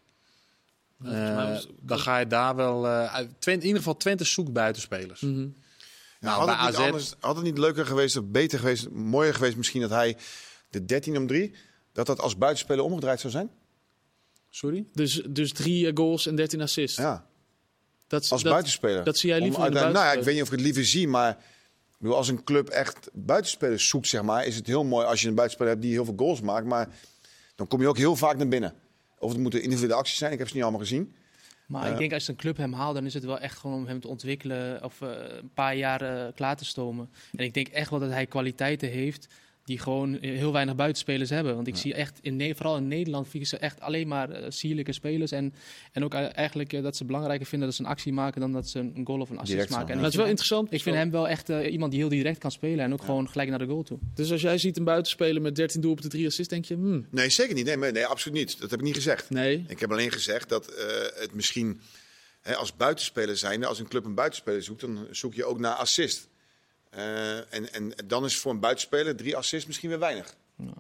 Ja, Eh, dan ga je daar wel, eh, Twente, in ieder geval Twente zoekt buitenspelers. Mhm. Nou, had, het niet AZ, anders, had het niet leuker geweest, of beter geweest, mooier geweest misschien dat hij de 13 om 3, dat dat als buitenspeler omgedraaid zou zijn? Sorry? Dus, dus drie eh, goals en 13 assists. Ja, dat, is- als dat, buitenspeler. dat zie jij Om liever in de uiteindelijk- nou ja, ik weet niet of ik het liever zie, maar bedoel, als een club echt buitenspelers zoekt, zeg maar, is het heel mooi als je een buitenspeler hebt die heel veel goals maakt. Maar dan kom je ook heel vaak naar binnen. Of het moeten individuele acties zijn, ik heb ze niet allemaal gezien. Maar ik denk als een club hem haalt, dan is het wel echt gewoon om hem te ontwikkelen of eh, een paar jaar eh, klaar te stomen. En ik denk echt wel dat hij kwaliteiten heeft die gewoon heel weinig buitenspelers hebben. Want ik zie echt, in, vooral in Nederland, zie ik ze echt alleen maar eh, sierlijke spelers. En, en ook eh, eigenlijk eh, dat ze belangrijker vinden dat ze een actie maken dan dat ze een goal of een assist Direct maken. ja. En het is wel interessant. Ik vind hem wel echt iemand die heel direct kan spelen en ook Ja. gewoon gelijk naar de goal toe. Dus als jij ziet een buitenspeler met 13 doelpunten, 3 assists, denk je, hmm, Nee, zeker niet. Nee, nee, absoluut niet. Dat heb ik niet gezegd. nee. Ik heb alleen gezegd dat eh, het misschien hè, als buitenspeler zijnde, als een club een buitenspeler zoekt, dan zoek je ook naar assist. Eh, en, en dan is voor een buitenspeler drie assists misschien weer weinig. Ja.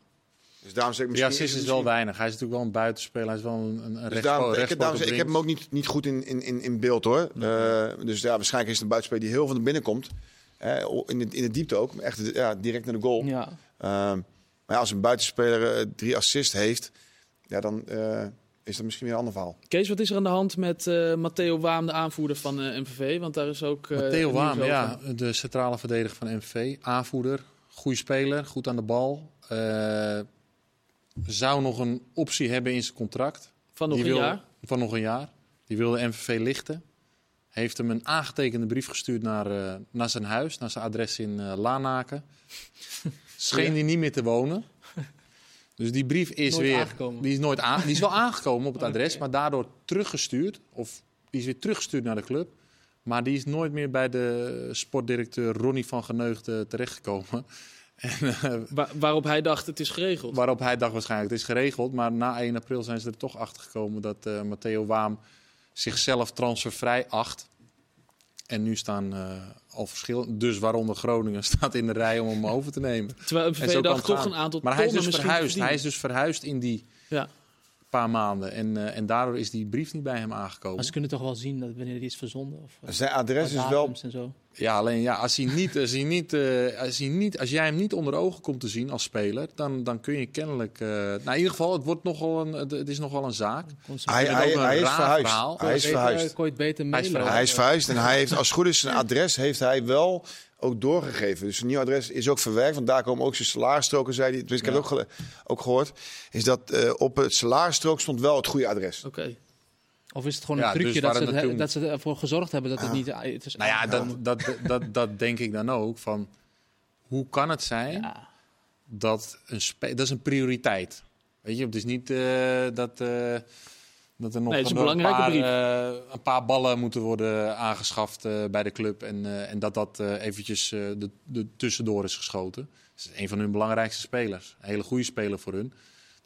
Dus daarom zeg ik Ja, misschien. assist is wel weinig. Hij is natuurlijk wel een buitenspeler. Hij is wel een, een Dus daarom, ik, zeg ik, ik heb hem ook niet, niet goed in, in, in, in beeld hoor. Eh, dus ja, waarschijnlijk is het een buitenspeler die heel van de binnenkomt. Eh, in, de, in de diepte ook. Echt ja, direct naar de goal. Ja. Ehm, maar ja, als een buitenspeler eh, drie assists heeft, ja, dan is dat misschien weer een ander verhaal. Kees, wat is er aan de hand met eh, Matteo Waam, de aanvoerder van eh, MVV? Want daar is ook. eh, Matteo Waam, ja, de centrale verdediger van MVV. Aanvoerder, goede speler, goed aan de bal. Eh, zou nog een optie hebben in zijn contract. Van nog Die een wil- jaar. Van nog een jaar. Die wilde MVV lichten. Heeft hem een aangetekende brief gestuurd naar, eh, naar zijn huis, naar zijn adres in eh Lanaken. Scheen Ja. hij niet meer te wonen. Dus die brief is Nooit weer. aangekomen. Die is nooit aan, die is wel aangekomen op het adres, maar daardoor teruggestuurd. Of die is weer teruggestuurd naar de club. Maar die is nooit meer bij de sportdirecteur Ronnie van Geneugde terechtgekomen. En, eh, Wa- waarop hij dacht, het is geregeld. Waarop hij dacht waarschijnlijk, het is geregeld. Maar na 1 april zijn ze er toch achter gekomen dat eh, Matteo Waam zichzelf transfervrij acht. En nu staan eh, al verschillende, dus waaronder Groningen, staat in de rij om hem over te nemen. Terwijl MVV dacht toch gaan. een aantal Maar hij is dus verhuisd. Hij is dus verhuisd in die Ja. paar maanden. En, eh, en daardoor is die brief niet bij hem aangekomen. Maar ze kunnen toch wel zien dat wanneer die is verzonden? Of, eh, Zijn adres is wel datums en zo. Ja, alleen ja, als, hij niet, als, hij niet, eh, als, hij niet, als jij hem niet onder ogen komt te zien als speler, dan, dan kun je kennelijk. eh, nou, in ieder geval, het, wordt nogal een, het- is nogal een zaak. Hij, hij, een hij is verhuisd. verhaal. Hij is Beter, verhuisd. kon je het beter Hij is mailen. verhuisd. Hij is verhuisd en hij heeft, als het goed is, zijn adres heeft hij wel ook doorgegeven. Dus zijn nieuw adres is ook verwerkt, want daar komen ook zijn salarisstroken, zei hij. Dus ik heb Ja. het ook, gele- ook gehoord. Is dat eh, op het salarisstrook stond wel het goede adres. Oké. Of is het gewoon Ja, een trucje dus dat, ze, dat ze ervoor gezorgd hebben dat het niet het is Nou ja, dat, dat, dat, dat denk ik dan ook. Van, hoe kan het zijn Ja. dat een spe- dat is een prioriteit? Weet je, het is niet eh, dat, eh, dat er nog Nee, een paar, brief. eh, een paar ballen moeten worden aangeschaft eh, bij de club. En, eh, en dat dat eh, eventjes eh, de, de tussendoor is geschoten. Het is een van hun belangrijkste spelers. Een hele goede speler voor hun.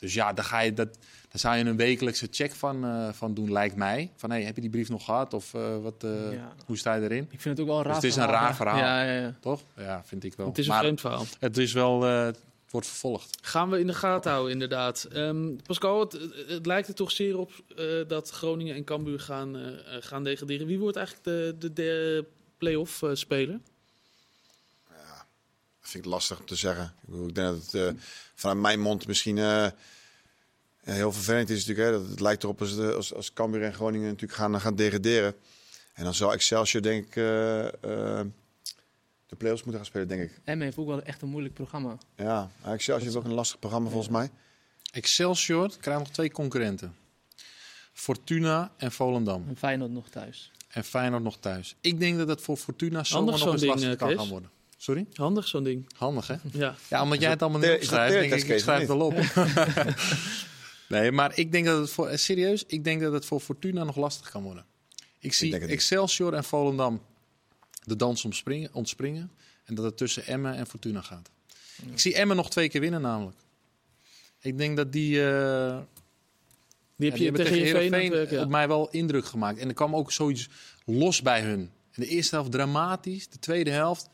Dus ja, daar, ga je dat, daar zou je een wekelijkse check van, eh, van doen, lijkt mij. Van, hey, heb je die brief nog gehad? Of eh, wat, eh, Ja. hoe sta je erin? Ik vind het ook wel een raar Dus het is een raar verhaal. Ja, ja, ja. Toch? Ja, vind ik wel. Het is een maar vreemd verhaal. het is wel... eh, het wordt vervolgd. Gaan we in de gaten houden, inderdaad. Ehm, Pascal, het, het lijkt er toch zeer op eh, dat Groningen en Cambuur gaan, gaan degraderen. Wie wordt eigenlijk de, de, de play-off eh, speler? Dat vind ik lastig om te zeggen. Ik, bedoel, ik denk dat het eh, vanuit mijn mond misschien eh, heel vervelend is. Natuurlijk, hè, dat het lijkt erop als, de, als, als Cambuur en Groningen natuurlijk gaan, gaan degraderen. En dan zal Excelsior denk ik eh, de play-offs moeten gaan spelen, denk ik. Emmen heeft ook wel echt een moeilijk programma. Ja, Excelsior heeft ook een lastig programma volgens mij. Excelsior krijgt nog twee concurrenten. Fortuna en Volendam. En Feyenoord nog thuis. En Feyenoord nog thuis. Ik denk dat het voor Fortuna zomaar nog eens lastig kan gaan worden. Sorry? Handig, zo'n ding. Handig, hè? Ja. Ja, omdat jij het allemaal niet dat opschrijft, denk ik, ik schrijf het wel op. nee, maar ik denk dat het voor... eh, Serieus, ik denk dat het voor Fortuna nog lastig kan worden. Ik zie niet. Excelsior en Volendam de dans ontspringen, ontspringen. En dat het tussen Emmen en Fortuna gaat. Ik zie Emmen nog twee keer winnen namelijk. Ik denk dat die... eh, Die heb Ja, je die tegen je Heerenveen Heerenveen ja. op mij wel indruk gemaakt. En er kwam ook zoiets los bij hun. In de eerste helft dramatisch. De tweede helft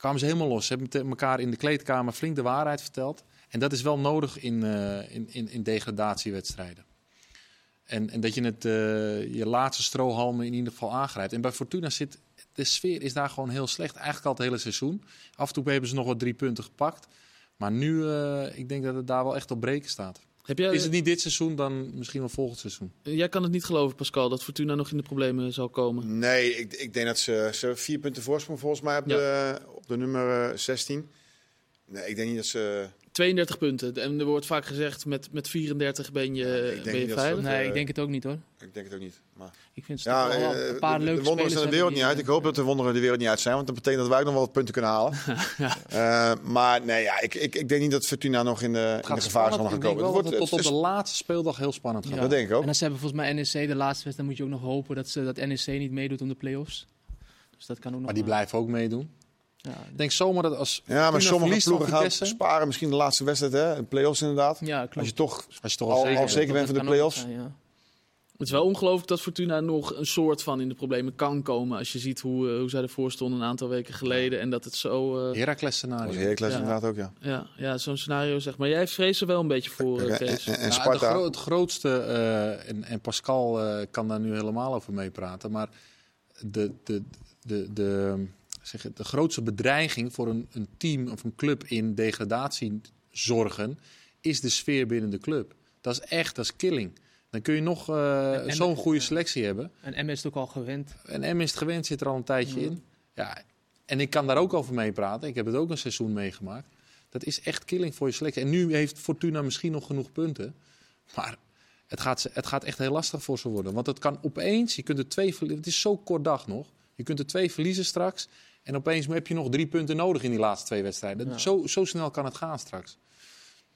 kwamen ze helemaal los. Ze hebben elkaar in de kleedkamer flink de waarheid verteld. En dat is wel nodig in, eh, in, in, in degradatiewedstrijden. En, en dat je het, eh, je laatste strohalmen in ieder geval aangrijpt. En bij Fortuna zit de sfeer is daar gewoon heel slecht. Eigenlijk al het hele seizoen. Af en toe hebben ze nog wat drie punten gepakt. Maar nu, eh, ik denk dat het daar wel echt op breken staat. Heb jij, Is het niet dit seizoen, dan misschien wel volgend seizoen. Jij kan het niet geloven, Pascal, dat Fortuna nog in de problemen zal komen. Nee, ik, ik denk dat ze, ze hebben vier punten voorsprong volgens mij op, de, op de nummer eh, 16. Nee, ik denk niet dat ze... 32 punten. En er wordt vaak gezegd, met, met 34 ben je, Ja, ben je veilig. dat- Nee, eh, ik denk het ook niet hoor. Ik denk het ook niet. Maar... Ik vind het Ja, toch wel eh, een paar de, leuke de wonderen zijn de wereld niet uit. eh, Ik hoop dat de wonderen de wereld niet uit zijn. Want dat betekent dat wij ook nog wel wat punten kunnen halen. Eh, maar nee, ja, ik, ik, ik denk niet dat Fortuna nog in de, in de gevaarzone gaat Ik denk komen. wel Het dat wordt- het tot op de laatste speeldag heel spannend gaat. Ja. Dat denk ik ook. En als ze hebben volgens mij NEC de laatste wedstrijd, moet je ook nog hopen dat, ze, dat NEC niet meedoet om de play-offs. Dus dat kan ook nog Maar die blijven ook meedoen. Ja, Ik denk zomaar dat als Ja, maar sommige ploegen gaan sparen misschien de laatste wedstrijd, hè? De play-offs inderdaad. ja klopt. Als je toch als je toch al, al al zeker bent van de play-offs. zijn, ja. Het is wel ongelooflijk dat Fortuna nog een soort van in de problemen kan komen. Als je ziet hoe, eh, hoe zij ervoor stonden een aantal weken geleden. En dat het zo... eh, Heracles scenario. was Heracles Ja. inderdaad ook, ja. ja, ja zo'n scenario zeg maar. Jij vreest er wel een beetje voor, eh, en, Kees. en, en Nou, Sparta. gro- het grootste, eh, en, en Pascal eh, kan daar nu helemaal over meepraten, maar de, de, de, de, zeg de grootste bedreiging voor een, een team of een club in degradatie zorgen, is de sfeer binnen de club. Dat is echt, dat is killing. Dan kun je nog eh, zo'n goede selectie hebben. En Emmen is het ook al gewend. En M is het gewend, zit er al een tijdje in. Ja, en ik kan daar ook over meepraten. Ik heb het ook een seizoen meegemaakt. Dat is echt killing voor je selectie. En nu heeft Fortuna misschien nog genoeg punten. Maar het gaat, het gaat echt heel lastig voor ze worden. Want het kan opeens, je kunt er twee verliezen. Het is zo kort dag nog. Je kunt er twee verliezen straks. En opeens heb je nog drie punten nodig in die laatste twee wedstrijden. Ja. Zo, zo snel kan het gaan straks.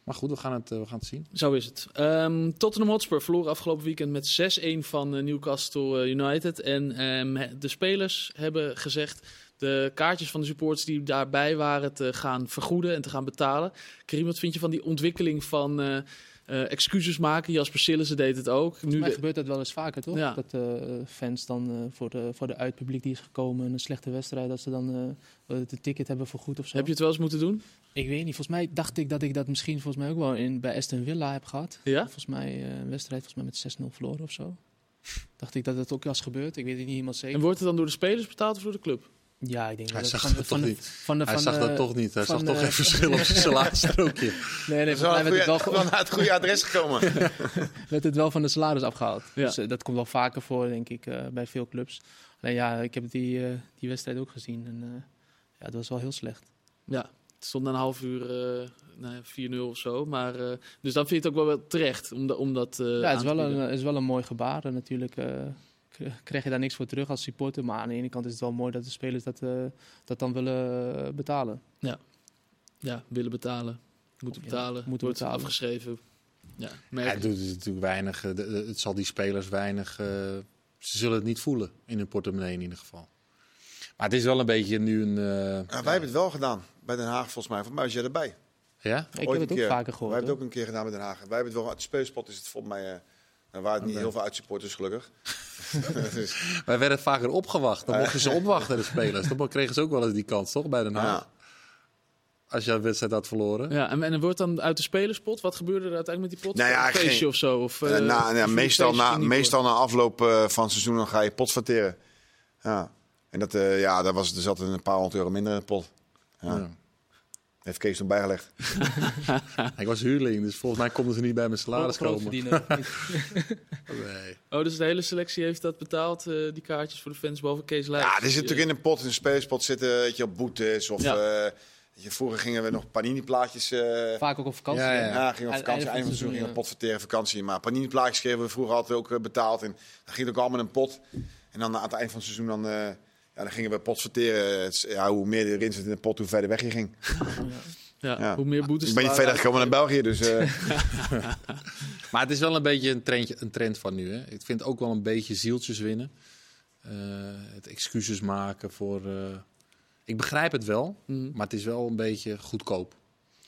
Maar goed, we gaan het, eh, we gaan het zien. Zo is het. Ehm, Tottenham Hotspur verloor afgelopen weekend met 6-1 van eh, Newcastle eh, United. En ehm, de spelers hebben gezegd de kaartjes van de supporters die daarbij waren te gaan vergoeden en te gaan betalen. Karim, wat vind je van die ontwikkeling van eh, excuses maken? Jasper Sillissen deed het ook. Nu de- gebeurt dat wel eens vaker, toch? Ja. Dat eh, fans dan eh, voor, de, voor de uitpubliek die is gekomen en een slechte wedstrijd, dat ze dan de ticket hebben vergoed of zo. heb je het wel eens moeten doen? Ik weet niet. Volgens mij dacht ik dat ik dat misschien volgens mij ook wel in, bij Aston Villa heb gehad. Ja? Volgens mij een wedstrijd volgens mij met 6-0 verloren of zo. dacht ik dat het ook was gebeurd. Ik weet het niet helemaal zeker. En wordt het dan door de spelers betaald of door de club? Ja, ik denk Hij dat het zag van, dat van, toch de, niet. van de Hij van zag dat toch niet. Hij van zag de- toch even verschil op zijn salaarstrookje. Nee, nee, Zo volgens mij werd het, wel, naar het goede adres gekomen. werd het wel van de salaris afgehaald. Ja. Dus eh, dat komt wel vaker voor, denk ik, eh, bij veel clubs. Alleen ja, ik heb die, eh, die wedstrijd ook gezien. En eh, ja, dat was wel heel slecht. Ja, het stond na een half uur ja, 4-0 of zo. Maar, eh, dus dan vind je het ook wel wel terecht om, da- om dat eh ja, het is wel, een, is wel een mooi gebaar. Natuurlijk eh, krijg je daar niks voor terug als supporter. Maar aan de ene kant is het wel mooi dat de spelers dat, eh, dat dan willen betalen. Ja, willen betalen. Moeten Ja, betalen. moeten wordt betalen. afgeschreven. Ja, Ja, merk het doet het natuurlijk weinig. eh, Het zal die spelers weinig. eh, ze zullen het niet voelen in hun portemonnee in ieder geval. Maar het is wel een beetje nu een. eh, Ja, wij hebben het wel gedaan bij Den Haag volgens mij. Volgens mij was jij erbij. ja? Ik Ooit heb het ook keer. vaker Wij gehoord. hebben het ook een keer gedaan bij Den Haag. Wij hebben het wel. Het speelspot is het volgens mij. eh er waren niet heel veel uitsupporters gelukkig. dus, Wij werden vaker opgewacht. Dan mochten ze opwachten, de spelers. Dan kregen ze ook wel eens die kans, toch? Bij Den Haag. ja. Als je een wedstrijd had verloren. Ja, en, en er wordt dan uit de spelerspot, wat gebeurde er uiteindelijk met die pot? Nou ja, een feestje geen- of zo? Of, Eh, eh, na, of ja, een meestal, na, meestal na afloop eh, van het seizoen dan ga je potverteren. Ja. En dat, eh, ja, daar was, er zat een paar honderd euro minder in de pot. Ja. Ja. Heeft Kees toen bijgelegd. Ik was huurling, dus volgens mij konden ze niet bij mijn salaris komen. Nee. Oh, dus de hele selectie heeft dat betaald, eh, die kaartjes voor de fans, behalve Kees Leijs. Ja, er zit natuurlijk in een pot, in een spelerspot zitten, weet je, op boetes. Of, Ja. eh, je, vroeger gingen we nog panini-plaatjes... eh, Vaak ook op vakantie. Ja, ja. Ja, gingen we op Aan het vakantie. einde Eind van het seizoen gingen pot verteren vakantie. Maar panini-plaatjes kregen we vroeger altijd ook betaald. En dan ging het ook allemaal in een pot. En dan aan het eind van het seizoen dan, eh, ja, dan gingen we pot. Het ja, hoe meer erin zit in de pot, hoe verder weg je ging. Ja, Ja. hoe meer boetes Ik ben niet waren. verder gekomen naar België, dus... eh, Maar het is wel een beetje een, trendje, een trend van nu. Hè. Ik vind ook wel een beetje zieltjes winnen. Eh, het excuses maken voor... eh, Ik begrijp het wel, Mhm. maar het is wel een beetje goedkoop.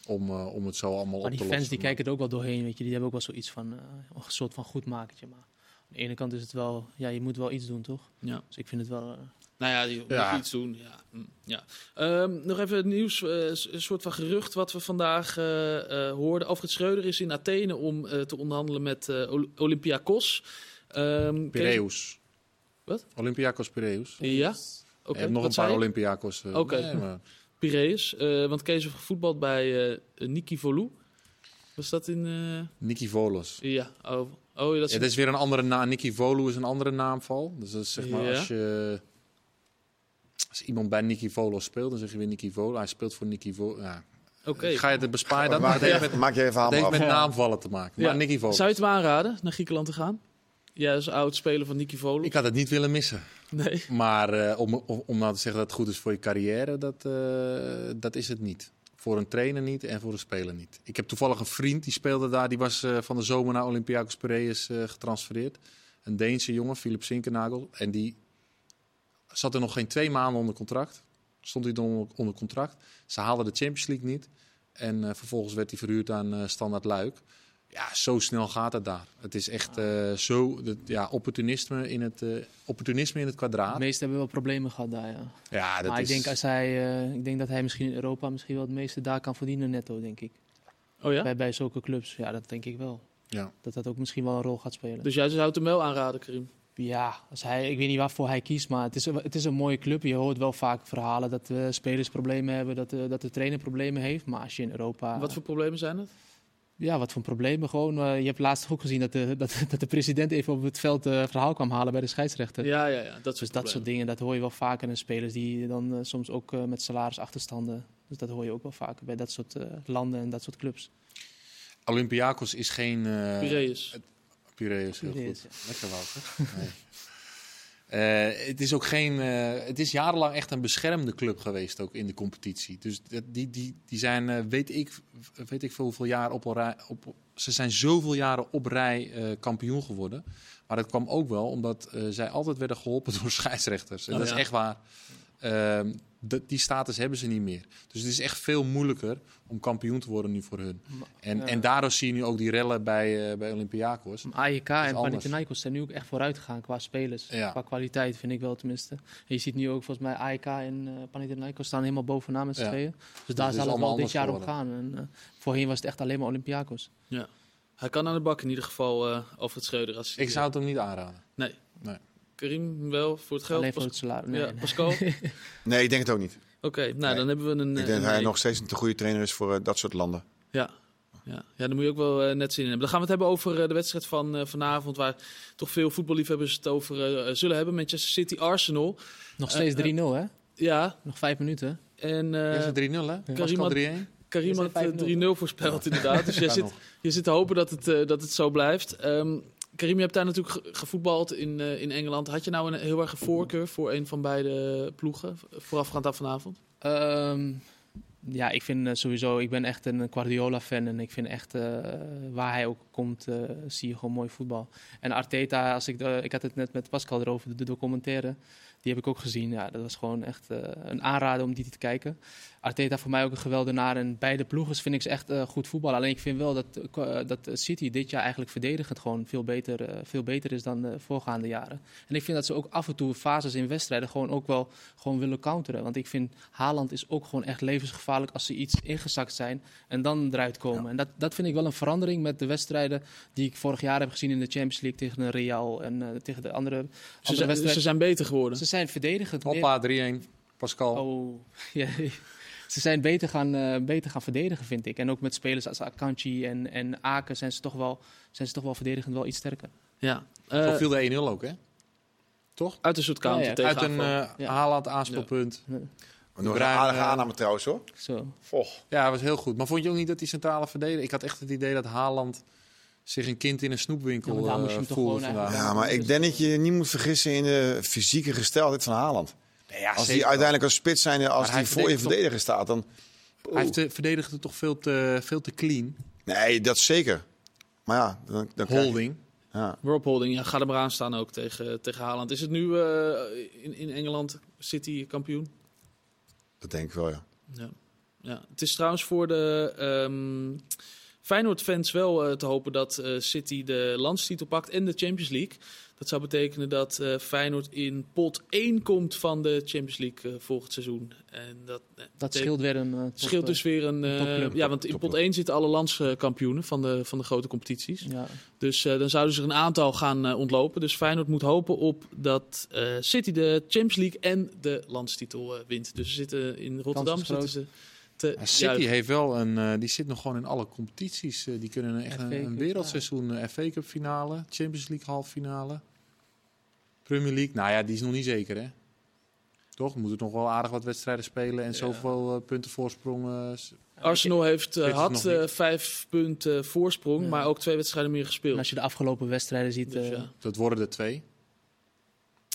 Om, eh, om het zo allemaal Maar op die te fans lossen. die kijken er ook wel doorheen, weet je. Die hebben ook wel zoiets van eh, een soort van goed makertje. Maar aan de ene kant is het wel, ja, je moet wel iets doen, toch? Ja. Dus ik vind het wel. Nou ja, die moet Ja. iets doen. Ja. Mm, ja. Ehm, nog even het nieuws, eh, een soort van gerucht wat we vandaag eh, eh, hoorden. Alfred Schreuder is in Athene om eh, te onderhandelen met eh, Ol- Olympiakos. Ehm, Piraeus. Wat? Olympiakos Piraeus. Kees- Ja? Oké, nog wat een paar? Olympiakos. eh, Oké. nee, maar- Piraeus, eh, want Kees heeft gevoetbald bij eh Niki Volou. Was dat in... eh, Niki Volos. Ja, oh, oh ja, dat is... Ja, dat is weer een andere naam. Niki Volu is een andere naamval. Dus dat is zeg maar Ja. als je... Als iemand bij Niki Volos speelt, dan zeg je weer Niki Volo. Hij speelt voor Niki Volo. Ja. Oké. Ga je het besparen dat? Maak, je, met, maak je even heeft met naamvallen te maken. Maar Ja. Niki Volo. Zou je het me aanraden, naar Griekenland te gaan? Ja, als oud speler van Niki Volou. Ik had het niet willen missen. Nee. Maar eh, om, om, nou te zeggen dat het goed is voor je carrière, dat, eh, dat is het niet. Voor een trainer niet en voor een speler niet. Ik heb toevallig een vriend die speelde daar. Die was eh, van de zomer naar Olympiakos Piraeus eh, getransfereerd. Een Deense jongen, Philip Sinkernagel. En die zat er nog geen twee maanden onder contract. Stond hij onder, onder contract. Ze haalden de Champions League niet. En eh, vervolgens werd hij verhuurd aan eh, Standard Luik. Ja, zo snel gaat het daar. Het is echt eh, zo, dat- ja, opportunisme in het, eh, opportunisme in het de kwadraat. meesten hebben wel problemen gehad daar, ja. Ja, dat maar is... ik denk, als hij, eh, ik denk dat hij misschien in Europa misschien wel het meeste daar kan verdienen netto, denk ik. Oh ja? Bij, bij zulke clubs, ja, dat denk ik wel. Ja. Dat dat ook misschien wel een rol gaat spelen. Dus jij zou het hem wel aanraden, Karim? Ja, als hij, ik weet niet waarvoor hij kiest, maar het is, een, het is een mooie club. Je hoort wel vaak verhalen dat de spelers problemen hebben, dat de, dat de trainer problemen heeft. Maar als je in Europa... Wat voor problemen zijn het? Ja, wat voor problemen gewoon. eh, je hebt laatst ook gezien dat de, dat, dat de president even op het veld eh verhaal kwam halen bij de scheidsrechter. Ja, ja, ja. Dat Dus soort dat soort dingen, dat hoor je wel vaker in spelers die dan eh, soms ook eh, met salarisachterstanden. Dus dat hoor je ook wel vaker bij dat soort eh, landen en dat soort clubs. Olympiakos is geen... eh Piraeus. Piraeus, heel goed. Lekker Wouter. Nee. Eh, het is ook geen. eh, het is jarenlang echt een beschermde club geweest, ook in de competitie. Dus die, die, die zijn, eh, weet, ik, weet ik veel hoeveel jaar op, op. Ze zijn zoveel jaren op rij kampioen geworden. Maar dat kwam ook wel omdat zij altijd werden geholpen door scheidsrechters. En Oh, dat ja. is echt waar. Dat- die status hebben ze niet meer. Dus het is echt veel moeilijker om kampioen te worden nu voor hun. En, Ja. en daardoor zie je nu ook die rellen bij, eh bij Olympiakos. AEK en. Panathinaikos zijn nu ook echt vooruit gegaan qua spelers. Ja. Qua kwaliteit vind ik wel tenminste. En je ziet nu ook volgens mij AEK en eh Panathinaikos staan helemaal bovenaan met z'n Ja. tweeën. Dus daar zal het wel dit jaar op geworden. gaan. En, eh, voorheen was het echt alleen maar Olympiakos. Ja. Hij kan aan de bak in ieder geval, eh Alfred Schreuder. Als Ik zou het hem niet aanraden. Nee. Nee. Karim wel voor het geld. alleen voor het salaris. Nee, ja, nee. Pascal? Oké, Nee, ik denk het ook niet. nou Nee. dan hebben we een... Ik eh, denk dat hij nee. nog steeds een te goede trainer is voor eh, dat soort landen. Ja. Ja. ja, daar moet je ook wel eh, net zin in hebben. Dan gaan we het hebben over eh, de wedstrijd van vanavond, waar toch veel voetballiefhebbers het over eh, zullen hebben. Manchester City Arsenal. Nog steeds Eh, 3-0 hè? Ja, Nog vijf minuten. en eh is het 3-0 hè? Karim Pascal had- 3-1? Karim Je had zei eh, 5-0. 3-0 voorspeld inderdaad. Dus jij Kan zit, je zit te hopen dat het, dat het zo blijft. Ehm, Karim, je hebt daar natuurlijk ge- gevoetbald in, eh, in Engeland. Had je nou een heel erg een voorkeur voor een van beide ploegen, voorafgaand aan vanavond? Ehm, Ja, ik vind eh, sowieso, ik ben echt een Guardiola-fan en ik vind echt eh, waar hij ook komt, zie je gewoon mooi voetbal. En Arteta, als ik, ik had het net met Pascal erover, de, documentaire, die heb ik ook gezien. Ja, dat was gewoon echt een aanrader om die te kijken. Arteta voor mij ook een geweldenaar en beide ploegen vind ik ze echt eh, goed voetbal. Alleen ik vind wel dat, eh, dat City dit jaar eigenlijk verdedigend gewoon veel beter, eh, veel beter is dan de voorgaande jaren. En ik vind dat ze ook af en toe fases in wedstrijden gewoon ook wel gewoon willen counteren. Want ik vind Haaland is ook gewoon echt levensgevaarlijk als ze iets ingezakt zijn en dan eruit komen. En dat, dat vind ik wel een verandering met de wedstrijden die ik vorig jaar heb gezien in de Champions League tegen de Real en tegen de andere, andere Ze zijn, wedstrijden. ze zijn beter geworden. Ze zijn verdedigend. meer- Hoppa, 3-1. Pascal. Oh, ja. Ze zijn beter gaan, eh, beter gaan verdedigen, vind ik. En ook met spelers als Akanji en, en Aken zijn ze, toch wel, zijn ze toch wel verdedigend wel iets sterker. Ja. Zo Eh, viel de 1-0 ook, hè? Toch? uit een soort counter Ja, ja. tegen Uit een eh Ja. Haaland aanspeelpunt. Nog een aardige aanname trouwens hoor. Zo. Voch. Ja, dat was heel goed. Maar vond je ook niet dat die centrale verdediger... Ik had echt het idee dat Haaland zich een kind in een snoepwinkel Ja, eh, toch voelde vandaag. Ja, maar ik denk dat je je niet moet vergissen in de fysieke gesteldheid van Haaland. Nee, ja, Als hij uiteindelijk als spits zijn, als hij voor je verdediger staat, dan... Hij heeft de verdedigde toch veel te, veel te clean. Nee, dat zeker. Maar ja, dan, dan Holding. Ja. Rob Holding, ja, ga er maar aan staan ook tegen, tegen Haaland. Is het nu eh, in, in Engeland City kampioen? Dat denk ik wel, ja. Ja. ja. Het is trouwens voor de ehm Feyenoord-fans wel eh, te hopen dat eh, City de landstitel pakt en de Champions League. Dat zou betekenen dat eh, Feyenoord in pot 1 komt van de Champions League eh, volgend seizoen. En dat, eh, Dat scheelt weer een... top, scheelt dus weer een... eh, ja, want in pot Topclub. 1 zitten alle landskampioenen van de, van de grote competities. Ja. Dus eh, dan zouden ze er een aantal gaan ontlopen. Dus Feyenoord moet hopen op dat eh, City de Champions League en de landstitel wint. Dus ze zitten in Rotterdam zitten ze te Ja, City juichen. heeft wel een... eh, die zit nog gewoon in alle competities. Eh, die kunnen echt een, wereldseizoen. eh, FA Cup finale, Champions League halve finale. Premier League. Nou ja, die is nog niet zeker, hè? Toch? We moeten nog wel aardig wat wedstrijden spelen. En Ja. zoveel punten voorsprong. Arsenal heeft, het had vijf punten voorsprong, Ja. maar ook twee wedstrijden meer En gespeeld. als je de afgelopen wedstrijden ziet... Dus ja. dat worden er twee.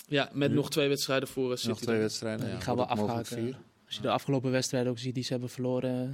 ja, met Nu. nog twee wedstrijden voor City. nog twee wedstrijden. die ja, gaan wel wordt het mogelijk afhaken. vier. Als je de afgelopen wedstrijden ook ziet die ze hebben verloren... eh,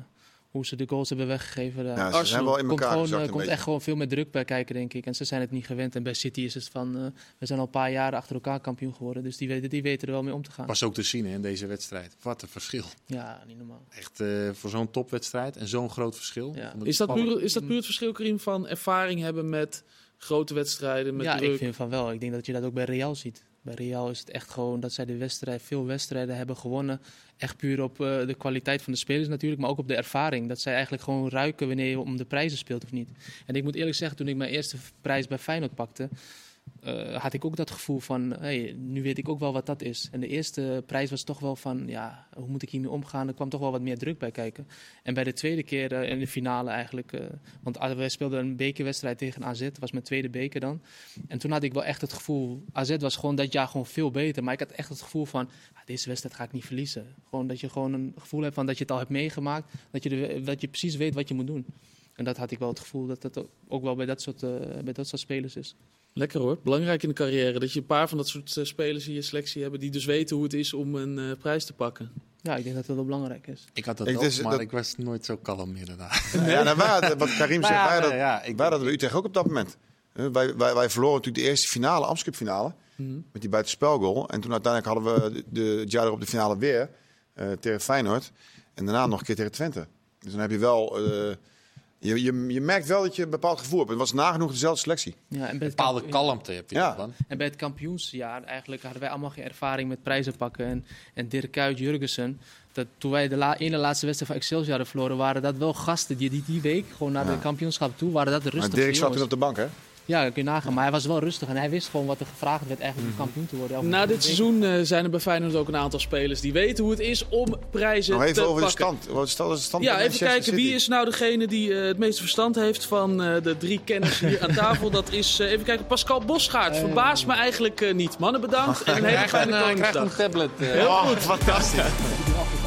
hoe ze de goals hebben weggegeven... eh, ja ze Arsenal zijn wel in komt, elkaar gewoon, eh, een komt beetje. echt gewoon veel meer druk bij kijken, denk ik. En ze zijn het niet gewend. En bij City is het van, eh, we zijn al een paar jaren achter elkaar kampioen geworden. Dus die weten, die weten er wel mee om te gaan. Was ook te zien hè, in deze wedstrijd. Wat een verschil. Ja, niet normaal. Echt eh, voor zo'n topwedstrijd en zo'n groot verschil. Ja. Is dat, puur, is dat puur het verschil, Karim, van ervaring hebben met grote wedstrijden, met ja, druk? ik vind van wel. Ik denk dat je dat ook bij Real ziet. Bij Real is het echt gewoon dat zij de wedstrijd, veel wedstrijden hebben gewonnen. Echt puur op eh, de kwaliteit van de spelers natuurlijk, maar ook op de ervaring. Dat zij eigenlijk gewoon ruiken wanneer je om de prijzen speelt of niet. En ik moet eerlijk zeggen, toen ik mijn eerste prijs bij Feyenoord pakte, eh, had ik ook dat gevoel van, hey, nu weet ik ook wel wat dat is. En de eerste prijs was toch wel van, ja, hoe moet ik hiermee omgaan? Er kwam toch wel wat meer druk bij kijken. En bij de tweede keer eh, in de finale eigenlijk, eh, want ah, wij speelden een bekerwedstrijd tegen AZ, dat was mijn tweede beker dan. En toen had ik wel echt het gevoel, AZ was gewoon dat jaar gewoon veel beter. Maar ik had echt het gevoel van, ah, deze wedstrijd ga ik niet verliezen. Gewoon dat je gewoon een gevoel hebt van dat je het al hebt meegemaakt. Dat je, dat je precies weet wat je moet doen. En dat had ik wel het gevoel dat dat ook wel bij dat soort, bij dat soort spelers is. Lekker hoor. Belangrijk in de carrière dat je een paar van dat soort eh, spelers in je selectie hebben die dus weten hoe het is om een eh, prijs te pakken. Ja, ik denk dat dat wel belangrijk is. Ik had dat Ik- ook, dus maar dat- ik was nooit zo kalm meer daarna. Ja, nou, wat Karim zegt, ja, wij hadden, ja, ik- wij hadden bij Utrecht ook op dat moment. Wij, wij, wij verloren natuurlijk de eerste finale, Amsterdam finale, met die buitenspelgoal. En toen uiteindelijk hadden we de, de, het jaar erop de finale weer eh, tegen Feyenoord. En daarna nog een keer tegen Twente. Dus dan heb je wel... eh, je, je, je merkt wel dat je een bepaald gevoel hebt. Het was nagenoeg dezelfde selectie. Ja, en bij het bepaalde kamp- kalmte heb je Ja. ervan. En bij het kampioensjaar eigenlijk hadden wij allemaal geen ervaring met prijzen pakken. En, en Dirk Kuyt, Jurgensen, dat toen wij de la, ene laatste wedstrijd van Excelsior hadden verloren, waren dat wel gasten die die, die week, gewoon naar Ja. de kampioenschap toe, waren dat de Maar Dirk zat toen op de bank, hè? Ja, dat kun je nagaan. Maar hij was wel rustig en hij wist gewoon wat er gevraagd werd eigenlijk om kampioen te worden. Na dit seizoen eh, zijn er bij Feyenoord ook een aantal spelers die weten hoe het is om prijzen Nog te even over de pakken. stand. Wat is de stand Ja, even Manchester kijken wie is nou degene die eh, het meeste verstand heeft van eh, de drie kenners hier aan tafel. Dat is, eh, even kijken, Pascal Bosgaard. Verbaast me eigenlijk eh, niet. Mannen bedankt en een hele fijne eh, krijg een Koningsdag. tablet. Heel Oh, goed. fantastisch.